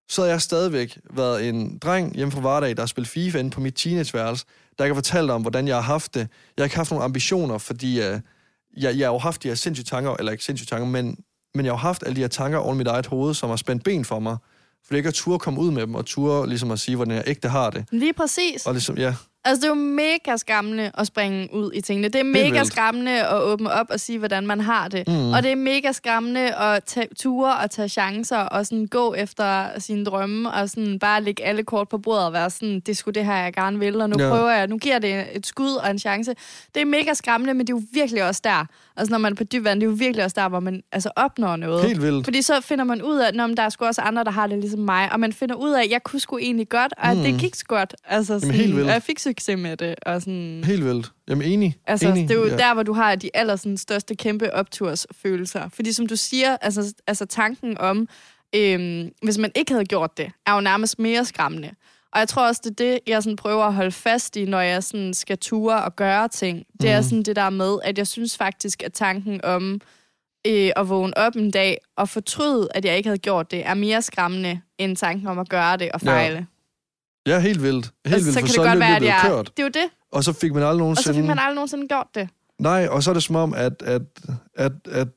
så havde jeg stadigvæk været en dreng hjemme fra Vardag, der har spillet FIFA inde på mit teenageværelse, der ikke har fortalt om, hvordan jeg har haft det. Jeg har ikke haft nogen ambitioner, fordi uh, jeg, jeg har jo haft de her sindssyge tanker, eller ikke sindssyge tanker, men, men jeg har jo haft alle de her tanker over mit eget hoved, som har spændt ben for mig. For ikke at turde komme ud med dem, og turde ligesom at sige, hvordan jeg ægte har det. Lige præcis. Og ligesom, ja, Altså, det er jo mega skræmmende at springe ud i tingene. Det er mega vildt. skræmmende at åbne op og sige, hvordan man har det. Mm. Og det er mega skræmmende at tage ture og tage chancer og sådan gå efter sine drømme og sådan bare lægge alle kort på bordet og være sådan, det skulle det her, jeg gerne vil, og nu Ja. prøver jeg, nu giver det et skud og en chance. Det er mega skræmmende, men det er jo virkelig også der. Altså, når man er på dyb vand, det er jo virkelig også der, hvor man altså, opnår noget. helt vildt. Fordi så finder man ud af, at der er sgu også andre, der har det ligesom mig, og man finder ud af, at jeg kunne sgu egentlig godt, og at Mm. det gik sgu godt. Altså, sådan, helt vildt. og jeg fik succes med det, og sådan... Helt vildt. Jamen enig. Altså, enig. det er jo ja. der, hvor du har de aller sådan, største kæmpe optursfølelser. Fordi som du siger, altså, altså tanken om, øhm, hvis man ikke havde gjort det, er jo nærmest mere skræmmende. Og jeg tror også, det er det, jeg sådan prøver at holde fast i, når jeg sådan skal ture og gøre ting. Det er Mhm. sådan det der med, at jeg synes faktisk, at tanken om øh, at vågne op en dag og fortryde, at jeg ikke havde gjort det, er mere skræmmende end tanken om at gøre det og fejle. Ja, helt vildt. Helt altså, vildt, så for kan så det godt være, at jeg... kørt. Det er jo det. Og så fik man aldrig Og nogensinde... så fik man aldrig nogensinde gjort det. Nej, og så er det som om, at, at, at, at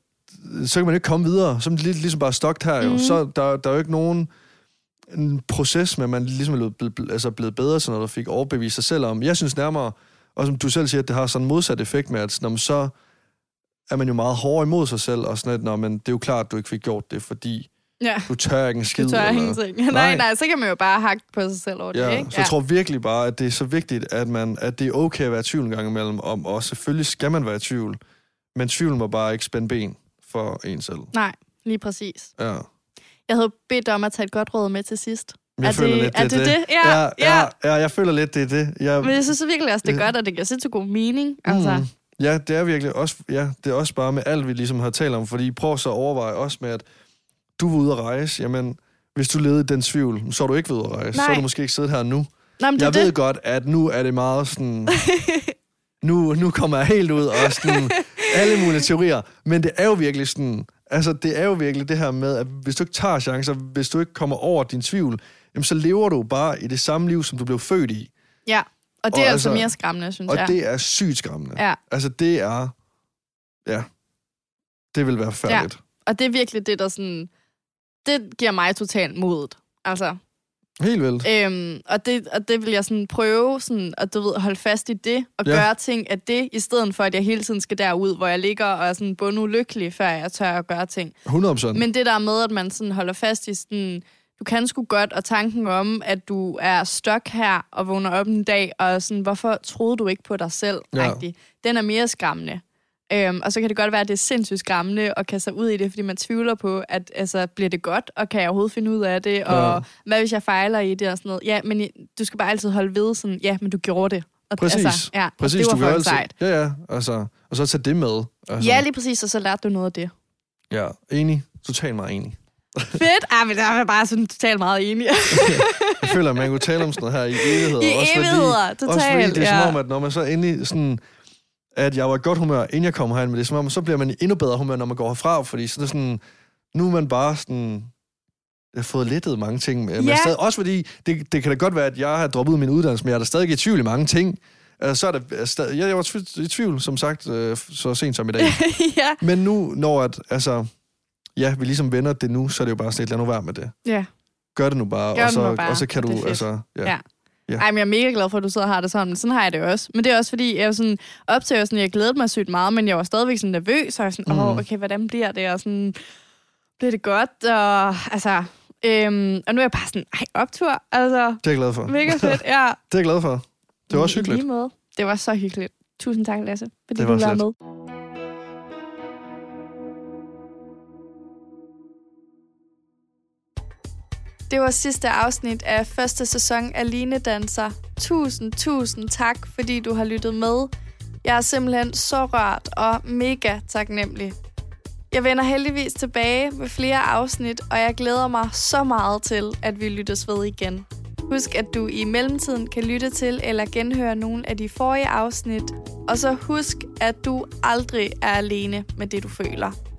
så kan man ikke komme videre. Så er lidt ligesom bare stokt her jo. Mhm. Så der, der er jo ikke nogen en proces med, at man ligesom er blevet, altså blevet bedre, sådan noget, der fik overbevist sig selv om. Jeg synes nærmere, og som du selv siger, at det har sådan en modsat effekt med, at når man så er man jo meget hård imod sig selv, og sådan at, Nå, men det er jo klart, at du ikke fik gjort det, fordi Ja. du tør ikke en skid. Du tør eller- ingenting. Nej, Nej. nej, så kan man jo bare hakke på sig selv over det, Ja, ikke? så jeg tror virkelig bare, at det er så vigtigt, at, man, at det er okay at være i tvivl en gang imellem, om, og selvfølgelig skal man være i tvivl, men tvivlen må bare ikke spænde ben for en selv. Nej, lige præcis. Ja. Jeg havde bedt om at tage et godt råd med til sidst. Jeg er føler det, lidt, er det det? Ja, ja. ja, ja, jeg føler lidt, det er det. Jeg, Men jeg synes virkelig også, det er Ja. godt, og det giver sindssygt god mening. Altså. Mm. Ja, det er virkelig også, ja, det er også bare med alt, vi ligesom har talt om, fordi prøv så at overveje også med, at du var ude at rejse, jamen, hvis du levede i den tvivl, så er du ikke ved at rejse. Så Nej. er du måske ikke siddet her nu. Nå, men det Jeg ved det. godt, at nu er det meget sådan... nu, nu kommer jeg helt ud og sådan... alle mulige teorier. Men det er jo virkelig sådan... Altså, det er jo virkelig det her med, at hvis du ikke tager chancer, hvis du ikke kommer over din tvivl, jamen, så lever du bare i det samme liv, som du blev født i. Ja, og det Og er altså altså- mere skræmmende, synes Og jeg. det er sygt skræmmende. Ja, Altså, det er... Ja. Det vil være færdigt. og det er virkelig det, der sådan... Det giver mig totalt modet. Altså, Helt vildt. øhm, og, det, og det vil jeg sådan prøve sådan, at du ved, holde fast i det, og Ja. gøre ting af det, i stedet for, at jeg hele tiden skal derud, hvor jeg ligger og er sådan bundulykkelig, før jeg tør at gøre ting. 100 procent. Men det der med, at man sådan holder fast i sådan, du kan sgu godt, og tanken om, at du er stok her og vågner op en dag, og sådan, hvorfor troede du ikke på dig selv, ja. den er mere skræmmende. Øhm, og så kan det godt være, at det er sindssygt skræmmende at kaste sig ud i det, fordi man tvivler på, at altså, bliver det godt, og kan jeg overhovedet finde ud af det, og Ja. hvad hvis jeg fejler i det og sådan noget. Ja, men du skal bare altid holde ved sådan, ja, men du gjorde det. Og, Præcis. Altså, ja, Præcis, det var du altid... sejt. Ja, ja. Altså, og så tage det med. Altså, Ja, lige præcis, og så lærte du noget af det. ja, enig. Totalt meget enig. Fedt! Ah, men der er bare sådan totalt meget enig. Jeg føler, at man kunne tale om sådan noget her i evigheder. I også evigheder, fordi, Også fordi totalt, det er ja. som om, at når man så endelig sådan at jeg var i godt humør, inden jeg kom herind, men det er som om, så bliver man i endnu bedre humør, når man går herfra, fordi så er det sådan, nu er man bare sådan, jeg har fået lettet mange ting. Men Ja. stadig, også fordi, det, det kan da godt være, at jeg har droppet min uddannelse, men jeg er da stadig i tvivl i mange ting. Altså, så er det, stadig, jeg, jeg var i tvivl, som sagt, øh, så sent som i dag. ja. men nu, når at, altså, ja, vi ligesom vender det nu, så er det jo bare sådan lidt, lad nu være med det. Ja. Gør det nu bare, Gør og så, nu bare, og så kan du, altså, ja. Ja. Ja. Ej, men jeg er mega glad for, at du sidder og har det sådan. Sådan har jeg det også. Men det er også fordi, jeg er sådan, op til, jeg, sådan, jeg glædede mig sygt meget, men jeg var stadigvæk sådan nervøs, og jeg var sådan, åh, Mm. okay, hvordan bliver det? Og sådan, bliver det godt? Og, altså, øhm, og nu er jeg bare sådan, ej, optur. Altså, Det er jeg glad for. mega fedt, ja. Det er jeg glad for. Det var også hyggeligt. Det var så hyggeligt. Tusind tak, Lasse, fordi Det du var var med. Det var sidste afsnit af første sæson af Line Danser. Tusind, tusind tak, fordi du har lyttet med. Jeg er simpelthen så rørt og mega taknemmelig. Jeg vender heldigvis tilbage med flere afsnit, og jeg glæder mig så meget til, at vi lyttes ved igen. Husk, at du i mellemtiden kan lytte til eller genhøre nogle af de forrige afsnit. Og så husk, at du aldrig er alene med det, du føler.